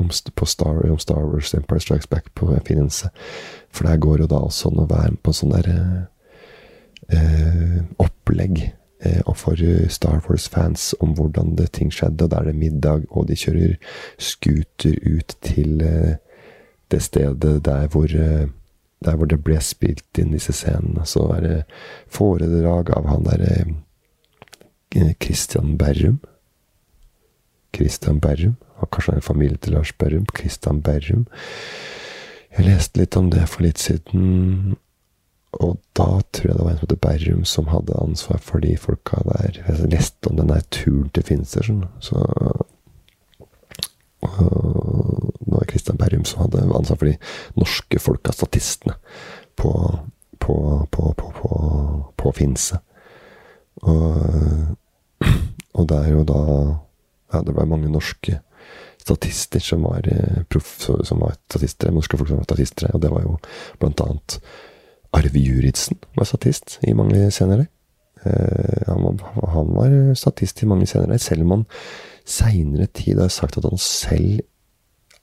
om, på Star, om Star Wars Empire Strikes Back på Finance. For der går jo da også an å være på sånn der eh, opplegg eh, for Star Wars-fans om hvordan det ting skjedde. Og da er det middag, og de kjører scooter ut til eh, det stedet der hvor eh, der hvor det ble spilt inn disse scenene. Så er det foredrag av han derre eh, Christian Berrum. Christian Berrum. Kanskje han er familie til Lars Berrum. Christian Berrum. Jeg leste litt om det for litt siden, og da tror jeg det var en som heter Berrum som hadde ansvar for de folka der. Jeg leste om den der turen til Finster, sånn. Så og Er Kristian Berrum som hadde ansvar for de norske folka, statistene, på, på, på, på, Finse. Og Og det er jo da Ja, det var mange norske statister som var eh, proff, som var statister, norske folk som var statister, og det var jo blant annet Arve Juritzen var statist i mange senere. Uh, han, var, han var statist i mange senere, selv om han seinere tid har sagt at han selv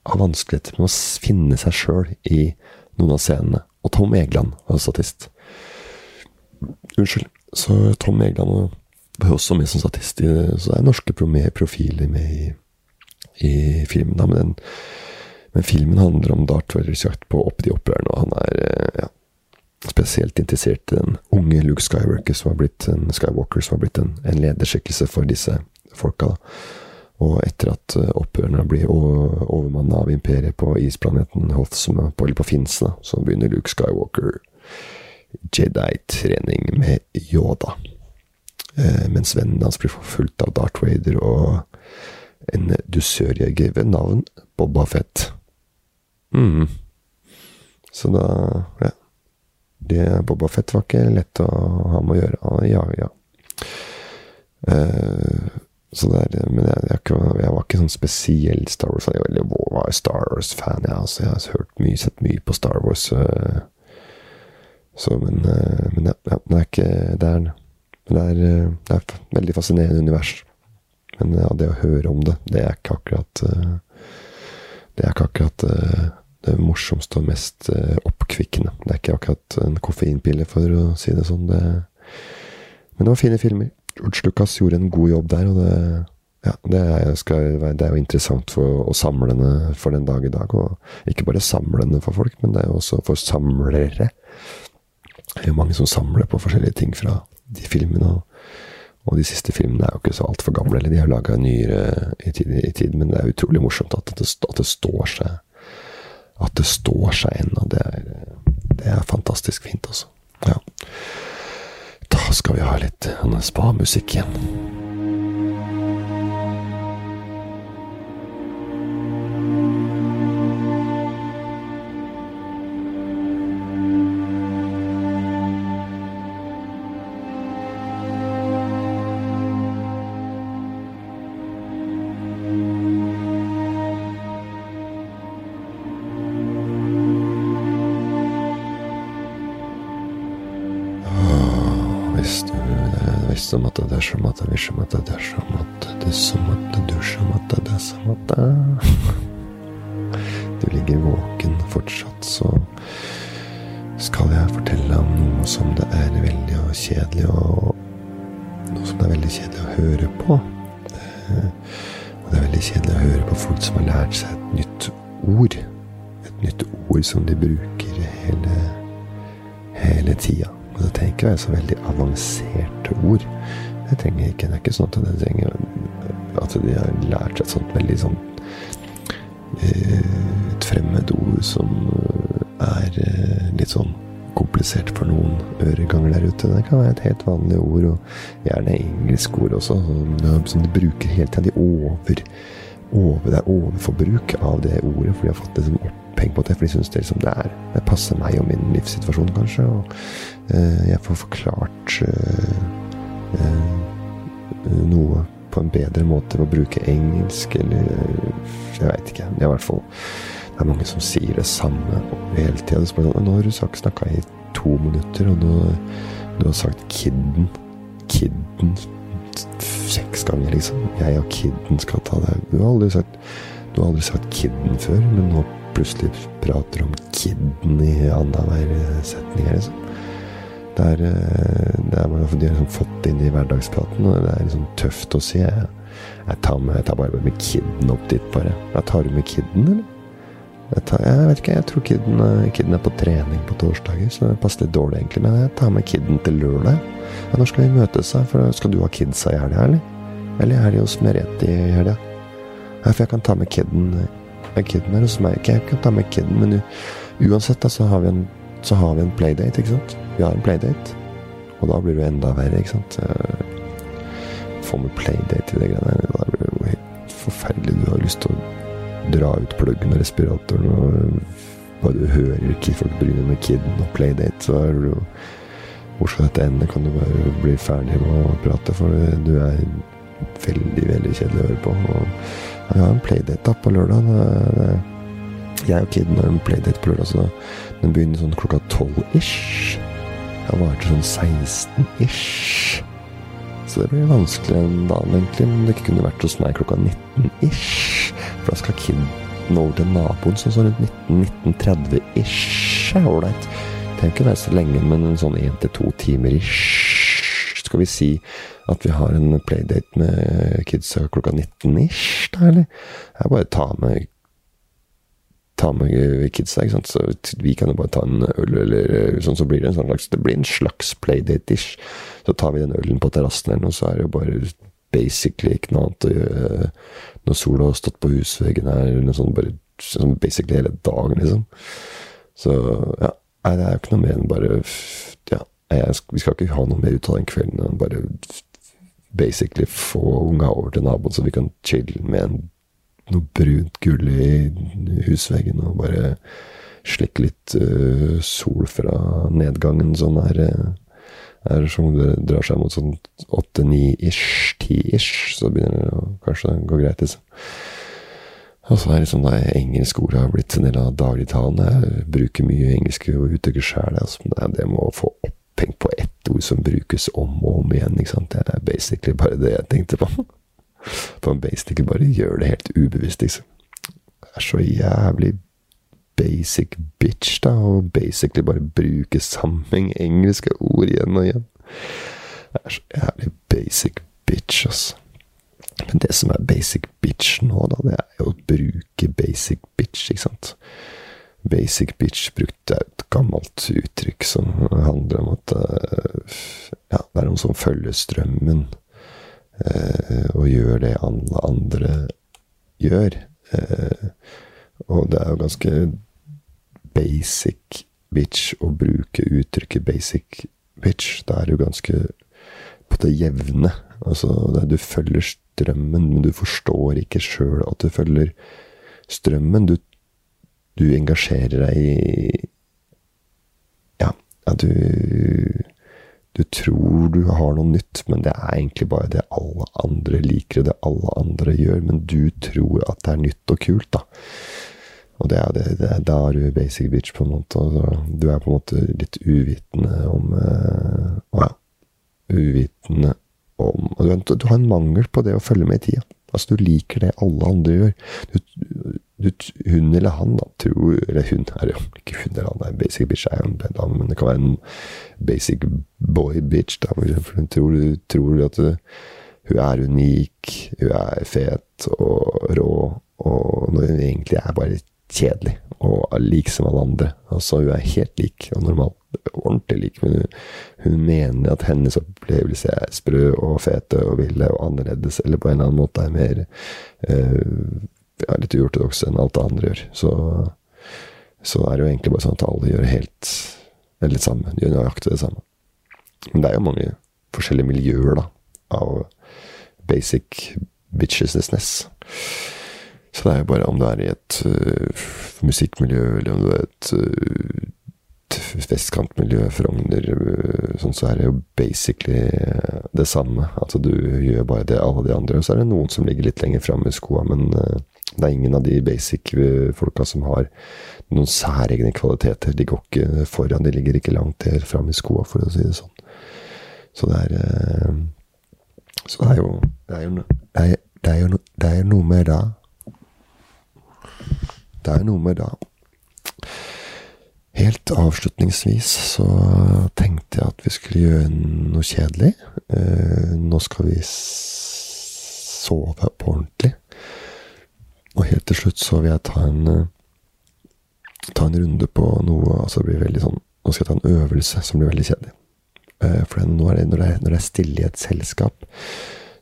har vanskeligheter med å finne seg sjøl i noen av scenene. Og Tom Egeland var statist. Unnskyld. Så Tom Egeland var også med som statist. Så det er norske profiler med i i filmen. Da, men, men, filmen handler om Darth Vaders jakt på opp de opprørerne, og han er eh, ja, spesielt interessert i den unge Luke Skywalker som har blitt en, Skywalker, som har blitt en, en lederskikkelse for disse folka. da. Og etter at eh, opprørerne blir overmanna av imperiet på isplaneten Hoth, er på, på Finse, så begynner Luke Skywalker Jedi-trening med Yoda. Eh, mens vennen hans blir forfulgt av Darth Vader og en dusørjeger ved navn Boba Fett. Mm. Så da Ja. Det Boba Fett var ikke lett å ha med å gjøre. Ja, ja. Uh, så det er, men jeg, jeg, jeg, var ikke sånn spesiell Star Wars. Jeg var Star Wars-fan. Jeg, altså, jeg har hørt mye, sett mye på Star Wars. Uh, så, men, uh, men ja, ja, det er ikke Det er, det er, det er et veldig fascinerende univers. Men ja, det å høre om det, det er ikke akkurat Det er ikke akkurat det morsomste og mest oppkvikkende. Det er ikke akkurat en koffeinpille, for å si det sånn. Det, men det var fine filmer. George Lucas gjorde en god jobb der, og det, ja, det, er, skal, det er jo interessant for å samlende for den dag i dag. Og ikke bare samlende for folk, men det er jo også for samlere. Det er jo mange som samler på forskjellige ting fra de filmene. og og de siste filmene er jo ikke så altfor gamle, eller de har laga nyere i tid, i tid, men det er utrolig morsomt at det, at det står seg At det står seg ennå. Det, det, er fantastisk fint, altså. Ja. Skal vi ha litt spa-musikk igjen. Våken fortsatt, så skal jeg fortelle om noe som det er veldig kjedelig og Noe som det er veldig kjedelig å høre på. Og det er veldig kjedelig å høre på folk som har lært seg et nytt ord. Et nytt ord som de bruker hele, hele tida. Og det trenger ikke være så veldig avanserte ord. Jeg trenger ikke, Det er ikke sånn at det trenger at de har lært seg et sånt veldig sånn eh, fremmedord som er eh, litt sånn komplisert for noen øreganger der ute. Det kan være et helt vanlig ord, og gjerne engelsk ord også, som de bruker hele tida. De over, over, Det er overforbruk av det ordet, for de har fått liksom oppheng på det. For de syns det, liksom det, er, det passer meg og min livssituasjon, kanskje. Og uh, jeg får forklart uh, uh, noe på en bedre måte ved å bruke engelsk, eller Jeg veit ikke. Jeg i hvert fall Det er mange som sier det samme hele tida. Nå har du snakka i to minutter, og nå du har sagt 'kidden'. Kidden seks ganger, liksom. Jeg og kidden skal ta det. Du har aldri sagt, du har aldri sagt 'kidden' før, men nå plutselig prater om kidden i annenhver setning her, liksom. Det er, eh, det er de har liksom fått inn i hverdagspraten, og det er liksom tøft å. Jeg, jeg, tar, med, jeg tar, bare med kidden opp dit, bare. Jeg tar du med kidden, eller? Jeg, tar, jeg, vet ikke, jeg tror kidden, kidden, er på trening på torsdager, så det passer litt dårlig, egentlig. Men jeg tar med kidden til lørdag. Ja, når skal vi møtes? For skal du ha kidsa i helga, eller? Eller er de hos Merete i helga? Ja, for jeg kan ta med kidden kiden her hos meg. Jeg kan ta med kiden, men uansett da, så har vi en, har vi en playdate, ikke sant? Vi har en playdate. Og da blir det enda verre, ikke sant? Få med playdate i det greiene Da blir det jo helt forferdelig. Du har lyst til å dra ut pluggen og respiratoren, og bare du hører folk bryne med kiden og playdate, så er du Hvor skal dette ende? Kan du bare bli ferdig med å prate? For du er veldig, veldig kjedelig å høre på. Og jeg har en playdate da på lørdag. Jeg og kiden har en playdate på lørdag, så den begynner sånn klokka tolv-ish. Jeg varer til sånn 16-ish. Så det blir vanskelig en dag, egentlig. Men det kunne vært hos meg klokka 19-ish. For da skal kiden over til naboen sånn sånn rundt 19-19.30-ish. Ålreit. Trenger ikke være så lenge, men en sånn én til to timer ish. Skal vi si at vi har en playdate med kidsa klokka 19 ish, da, eller? Jeg bare tar med ta med kidsa, ikke sant. Så vi kan jo bare ta en øl, eller sånn, så blir det en sånn slags Det blir en slags playdate-ish. Så tar vi den ølen på terrassen eller noe, så er det jo bare basically ikke noe annet å gjøre når sola har stått på husveggen her, eller noe sånt, bare sånn basically hele dagen, liksom. Så ja. Nei, det er jo ikke noe mer enn bare Ja, jeg, vi skal ikke ha noe mer ut av den kvelden enn bare basically få unga over til naboen, så vi kan chille med en, noe brunt gull i husveggen og bare slikke litt uh, sol fra nedgangen som er, er som drar seg mot sånn åtte-ni-ish, ti-ish, så begynner det å kanskje gå greit, liksom. Og så er det liksom engelsk ord har blitt en del av dagligtalen. Jeg bruker mye engelske uttrykk sjæl. Altså, men det må få oppheng på ett ord som brukes om og om igjen. ikke sant? Det er basically bare det jeg tenkte på. Man basically bare gjør det helt ubevisst, liksom. Det er så jævlig basic bitch, da, og basically bare bruke sammenheng engelske ord igjen og igjen. Det er så jævlig basic bitch, altså. Men det som er basic bitch nå, da, det er jo å bruke basic bitch, ikke sant. Basic bitch brukte er et gammelt uttrykk som handler om at uh, ja, det er noen som følger strømmen og gjør det alle andre gjør. Uh, og det er jo ganske basic bitch å bruke uttrykket basic bitch. Da er du ganske på det jevne. Altså, du følger strømmen, men du forstår ikke sjøl at du følger strømmen. Du, du engasjerer deg i Ja, at du Du tror du har noe nytt, men det er egentlig bare det alle andre liker, og det alle andre gjør. Men du tror at det er nytt og kult, da. Og det er det, det, da er du basic bitch, på en måte. Du er på en måte litt uvitende om uh, Ja, uvitende om du, du, har en mangel på det å følge med i tida. Altså, du liker det alle andre gjør. Du, du, hun eller han, da, tror Eller hun er jo ikke hun eller han, er basic bitch er en dame, men det kan være en basic boy bitch, da, for hun tror, tror at du, hun er unik, hun er fet og rå, og når hun egentlig er bare kjedelig og lik som alle andre. Altså, hun er helt lik og normal. Ordentlig lik, men hun, hun mener at hennes opplevelse er sprø og fete og ville og annerledes, eller på en eller annen måte er mer uh, ja, litt uortodokse enn alt det andre gjør. Så, så er det jo egentlig bare sånn at alle gjør helt eller samme. De gjør nøyaktig det samme. Men det er jo mange forskjellige miljøer, da, av basic bitchesness. Så det er jo bare om du er i et uh, musikkmiljø, eller om du er et uh, vestkantmiljø, Frogner, uh, sånn, så er det jo basically det samme. Altså du gjør bare det alle de andre. Og så er det noen som ligger litt lenger framme i skoa, men det er ingen av de basic folka som har noen særegne kvaliteter. De går ikke foran, de ligger ikke langt der fram i skoa, for å si det sånn. Så det er Så det er jo Det er jo, det er, det er jo, det er noe med det det er noe med det. Helt avslutningsvis så tenkte jeg at vi skulle gjøre noe kjedelig. Eh, nå skal vi sove på ordentlig. Og helt til slutt så vil jeg ta en eh, ta en runde på noe altså det blir veldig sånn, Nå skal jeg ta en øvelse som blir veldig kjedelig. Eh, for nå er det, når, det er, når det er stille i et selskap,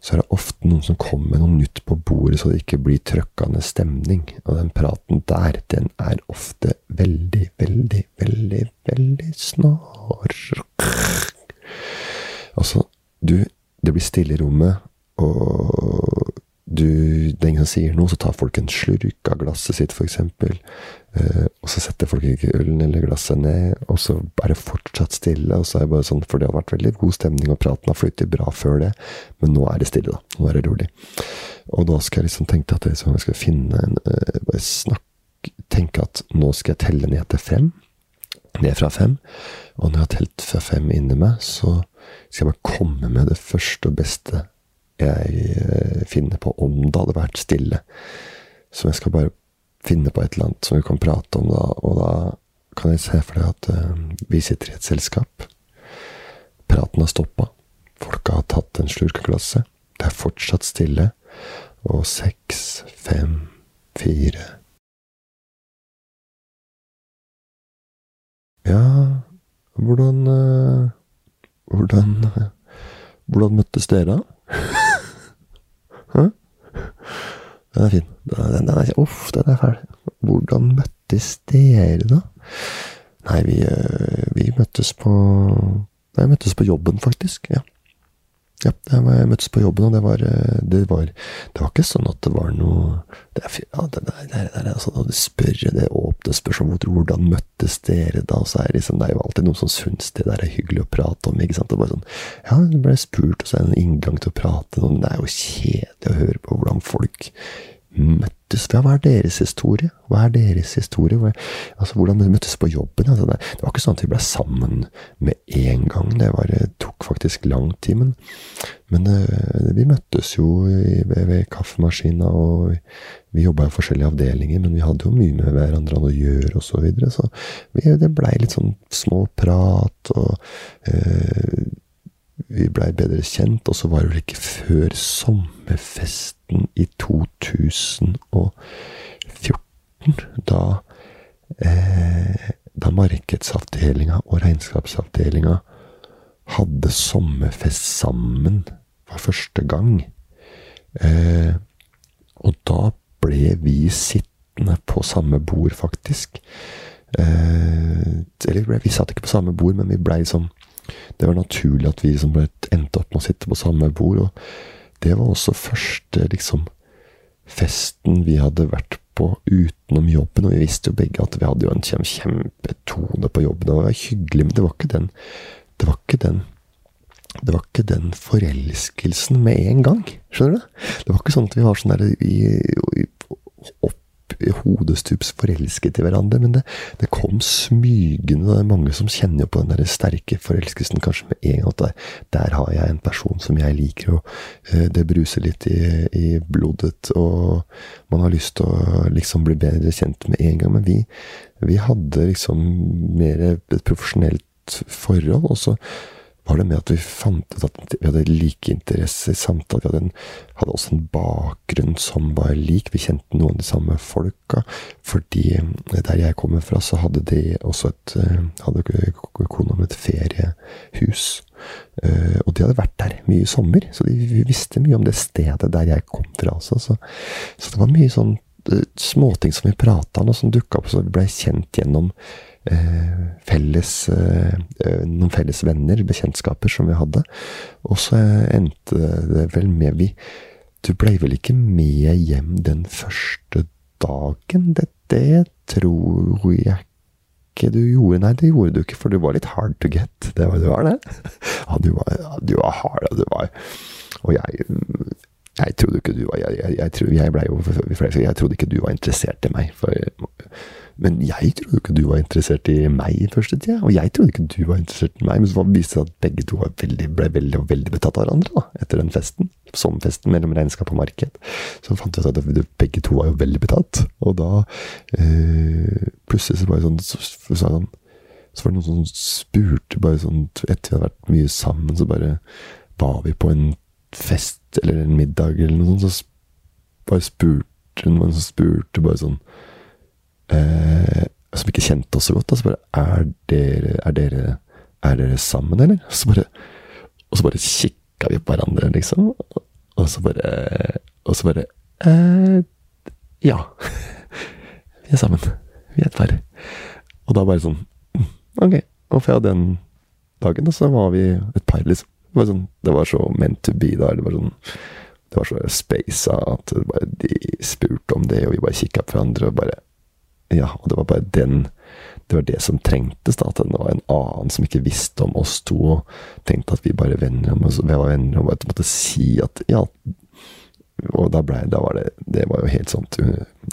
så er det ofte noen som kommer med noe nytt på bordet, så det ikke blir trøkkende stemning. Og den praten der, den er ofte veldig, veldig, veldig, veldig snar. Altså, du Det blir stille i rommet, og du er som sier noe, så tar folk en slurk av glasset sitt, eksempel. Eh, og så setter folk ikke ølen eller glasset ned, og så er det fortsatt stille. og så er det bare sånn, For det har vært veldig god stemning, og praten har flyttet bra før det. Men nå er det stille, da. Nå er det rolig. Og da skal jeg liksom tenke at liksom, jeg skal finne en uh, bare snakk, Tenke at nå skal jeg telle ned til fem. Ned fra fem. Og når jeg har telt fra fem inni meg, så skal jeg bare komme med det første og beste jeg uh, finner på, om det hadde vært stille. Så jeg skal bare finne på et eller annet som vi kan prate om, da. Og da kan jeg se for deg at uh, vi sitter i et selskap. Praten har stoppa. Folka har tatt en slurk av glasset. Det er fortsatt stille. Og seks, fem, fire Ja, hvordan uh, Hvordan Hvordan møttes dere, da? Den er fin. Den er, uff, den er fæl. Hvordan møttes dere, da? Nei, vi, eh, vi møttes på Nei, vi møttes på jobben, faktisk. Ja. Ja, jeg møttes på jobben, og det var, eh, det var, det var ikke sånn at det var noe Det er, ja, det, der, det, der, er altså, det spør, det åpne spørsmålet hvordan møttes dere da? Så er det, liksom, det er jo alltid noen som syns det der er hyggelig å prate om. ikke sant? Det bare sånn, Ja, det ble spurt, og så er det en inngang til å prate. men det er jo kjedelig å høre på hvordan folk møttes fra? Hva er deres historie? Hva er deres historie? Altså, hvordan vi møttes på jobben? Altså, det, det, var ikke sånn at vi ble sammen med en gang. Det, var, det tok faktisk lang tid. Men, men uh, vi møttes jo i, ved, ved kaffemaskina, og vi, vi jobba i forskjellige avdelinger, men vi hadde jo mye med hverandre å gjøre, og så videre. Så vi, det blei litt sånn småprat, og uh, vi blei bedre kjent, og så var det vel ikke før sommerfesten i 2014, da eh, Da markedsavdelinga og regnskapsavdelinga hadde sommerfest sammen for første gang. Eh, og da ble vi sittende på samme bord, faktisk. Eh, eller vi satt ikke på samme bord, men vi blei som det var naturlig at vi liksom endte opp med å sitte på samme bord. Og det var også første liksom, festen vi hadde vært på utenom jobben. Og vi visste jo begge at vi hadde jo en kjempetone på jobben. Det var hyggelig, men det var ikke den Det var ikke den det var ikke den forelskelsen med en gang. Skjønner du? Det var ikke sånn at vi var sånn der opp hodestups forelsket i hverandre, men det, det, kom smygende. Det er mange som kjenner jo på den der sterke forelskelsen kanskje med en gang. Der, der, har jeg en person som jeg liker, og uh, det bruser litt i, i, blodet. Og man har lyst til å liksom bli bedre kjent med en gang. Men vi, vi hadde liksom mer et profesjonelt forhold. og så var det med at vi fant ut at vi hadde like interesser samtidig. Vi hadde, en, hadde, også en bakgrunn som var lik. Vi kjente noen av de samme folka. Fordi eh, der jeg kommer fra, så hadde de også et eh, hadde kona med et feriehus. Uh, og de hadde vært der mye i sommer, så de visste mye om det stedet der jeg kom fra. også. Så, så det var mye sånn småting som vi prata om, og som dukka opp, så vi blei kjent gjennom Eh, felles, eh, eh, noen felles venner, bekjentskaper, som vi hadde. Og så endte det vel med vi Du blei vel ikke med hjem den første dagen? Det, det tror jeg ikke du gjorde. Nei, det gjorde du ikke, for du var litt hard to get. Det var, du var det? Ja, du var, ja, du var hard, og du var Og jeg jeg trodde ikke du var Jeg, jeg, jeg, jeg ble jo Jeg trodde ikke du var interessert i meg. For men jeg trodde ikke du var interessert i meg i første tida. Og jeg trodde ikke du var interessert i meg. Men så viste det seg at begge to veldig, ble veldig, veldig betatt av hverandre da, etter den festen. Som festen mellom regnskap og marked. Så fant vi ut at begge to var jo veldig betatt. Og da eh, plutselig så bare sånn så, så, så, så var det noen som spurte bare sånn Etter vi hadde vært mye sammen, så bare var vi på en fest eller en middag eller noe sånt, så bare spurte noen som spurte bare sånn eh, som ikke kjente oss så godt. Og så bare er dere, er dere, er dere sammen, eller? Og så bare, og bare kikka vi på hverandre, liksom. Og så bare Og så bare eh, Ja. vi er sammen. Vi er et par. Og da bare sånn mm, Ok. Og fra den dagen da, så var vi et par, liksom. Det var, sånn, det var så meant to be da. Det var sånn det var så spasa at de spurte om det, og vi bare kikka på hverandre og bare Ja, og det var bare den Det var det som trengtes, da. At det var en annen som ikke visste om oss to, og tenkte at vi bare venner om oss, vi var venner, og bare måtte si at ja. Og da ble Da var det Det var jo helt sånt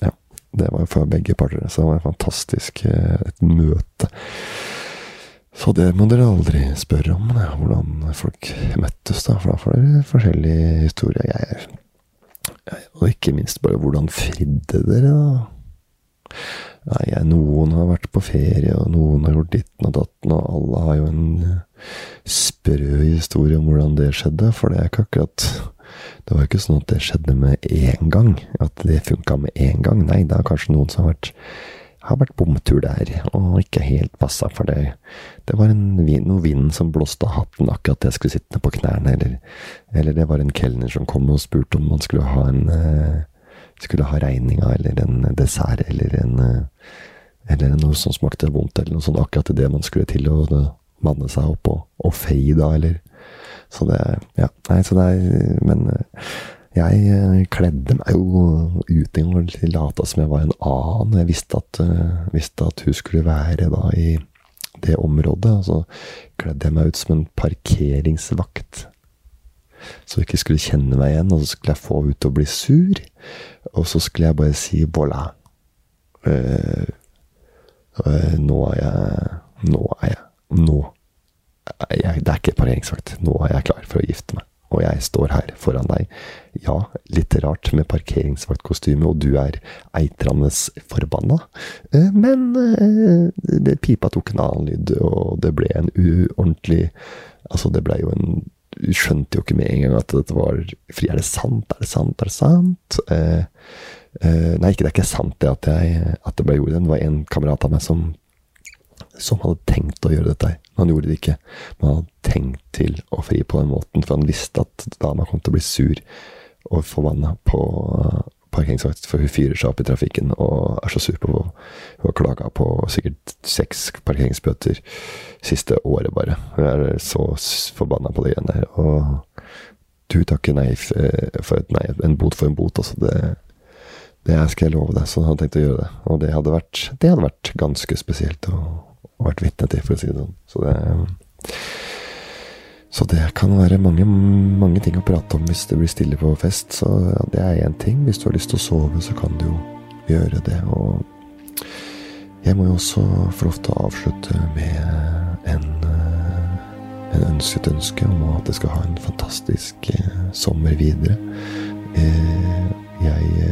Ja. Det var jo for begge parter. Så det var et fantastisk et møte. Så det må dere aldri spørre om, det, hvordan folk møttes, da. For da får dere forskjellige historier. Jeg, jeg, og ikke minst bare hvordan fridde dere, da? Nei, noen har vært på ferie, og noen har gjort ditten og datten, og alle har jo en sprø historie om hvordan det skjedde, for det er ikke akkurat Det var jo ikke sånn at det skjedde med én gang, at det funka med én gang. Nei, det er kanskje noen som har vært har vært bomtur der, og ikke helt passa for det. Det var en noe vind som blåste av hatten akkurat jeg skulle sitte på knærne, eller, eller, det var en kelner som kom og spurte om man skulle ha en uh, skulle ha regninga, eller en dessert, eller en uh, eller noe som smakte vondt, eller noe sånt akkurat det man skulle til å manne seg opp og, og feie da, eller Så det Ja, nei, så det er Men uh, jeg eh, kledde meg jo ut en gang og lata som jeg var en annen. Jeg visste at, visste at, hun skulle være da i det området. Og så kledde jeg meg ut som en parkeringsvakt. Hun ikke skulle kjenne meg igjen, og så skulle jeg få henne til å bli sur. Og så skulle jeg bare si 'voilà'. Uh, uh, nå er jeg Nå er jeg Nå. Jeg, det er ikke parkeringsvakt. Nå er jeg klar for å gifte meg og jeg står her foran deg. Ja, litt rart med parkeringsvaktkostyme, og du er eitrende forbanna. Eh, men eh, det pipa tok en annen lyd, og det ble en uordentlig Altså, det ble jo en skjønte jo ikke med en gang at dette var Fri, er det sant? Er det sant? Er det sant? Eh, eh, nei, ikke, det er ikke sant det at, jeg, at det ble gjort. Det var en kamerat av meg som som hadde tenkt å gjøre dette. Men han gjorde det ikke. Men han hadde tenkt til å fri på den måten, for han visste at dama kom til å bli sur og forbanna på parkeringsvakt, for hun fyrer seg opp i trafikken og er så sur på Hun har klaga på sikkert seks parkeringsbøter siste året, bare. Hun er så forbanna på det greiene der. Og du takker nei for et nei, en bot for en bot, altså. Det, det skal jeg love deg. Så han tenkte å gjøre det. Og det hadde vært, det hadde vært ganske spesielt. Og vært vitne til, for å si det sånn. Så det, så det kan være mange, mange ting å prate om hvis det blir stille på fest. Så det er én ting. Hvis du har lyst til å sove, så kan du jo gjøre det. Og jeg må jo også til å avslutte med en, en ønsket ønske om at jeg skal ha en fantastisk eh, sommer videre. Eh, jeg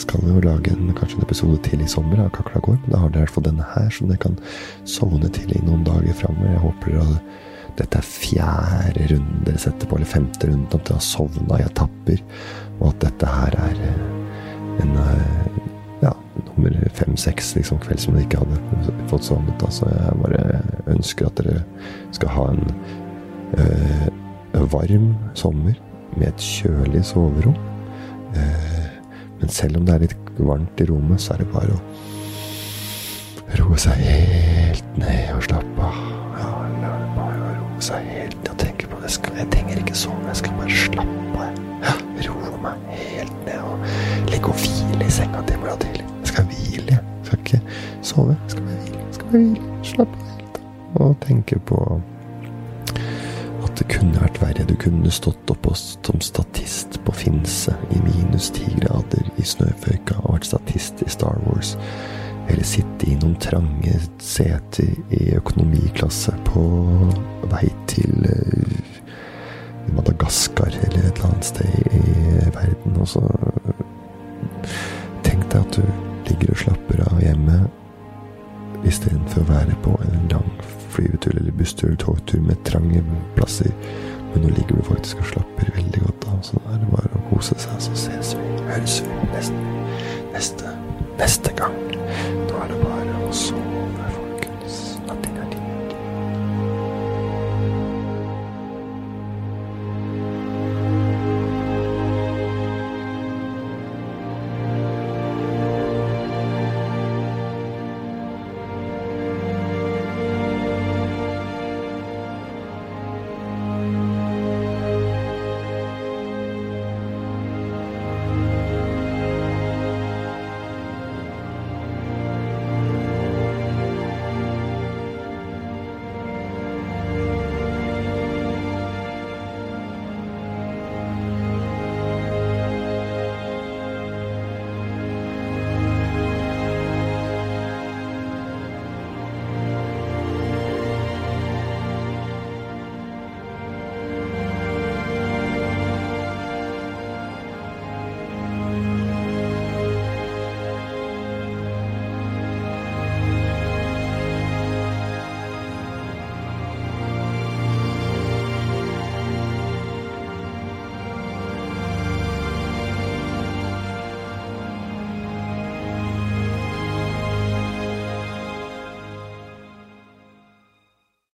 skal jo lage en, kanskje en episode til i sommer av Kakla gård. Da har dere i hvert fall denne her, som dere kan sovne til i noen dager framover. Jeg håper at dette er fjerde runde dere setter på, eller femte runde, at dere har sovna i etapper. Og at dette her er eh, en eh, ja, nummer fem-seks liksom, kveld som dere ikke hadde fått sovnet. Så jeg bare ønsker at dere skal ha en øh, varm sommer med et kjølig soverom. Men selv om det er litt varmt i rommet, så er det bare å roe seg helt ned og slappe av. Ja, seg helt ned og tenke på det. Jeg trenger ikke sove, jeg skal bare slappe av. Roe meg helt ned og ligge og hvile i senga til i morgen tidlig. Jeg skal hvile, jeg. Skal ikke sove. Jeg skal bare hvile. Jeg skal bare hvile. Slappe av helt. Og tenke på at det kunne vært verre. Du kunne stått opp som statist på Finse i minus ti grader i snøføyka og vært statist i Star Wars. Eller sitte i noen trange seter i økonomiklasse på vei til uh, Madagaskar eller et eller annet sted i verden. Og så tenk deg at du ligger og slapper av hjemme istedenfor å være på en lang flyvetur eller busstur eller togtur med trange plasser. Men nå ligger du faktisk og slapper veldig godt av, så da er det bare å kose seg. Så ses vi, høres vi neste, neste, neste gang. Nå er det bare å sove.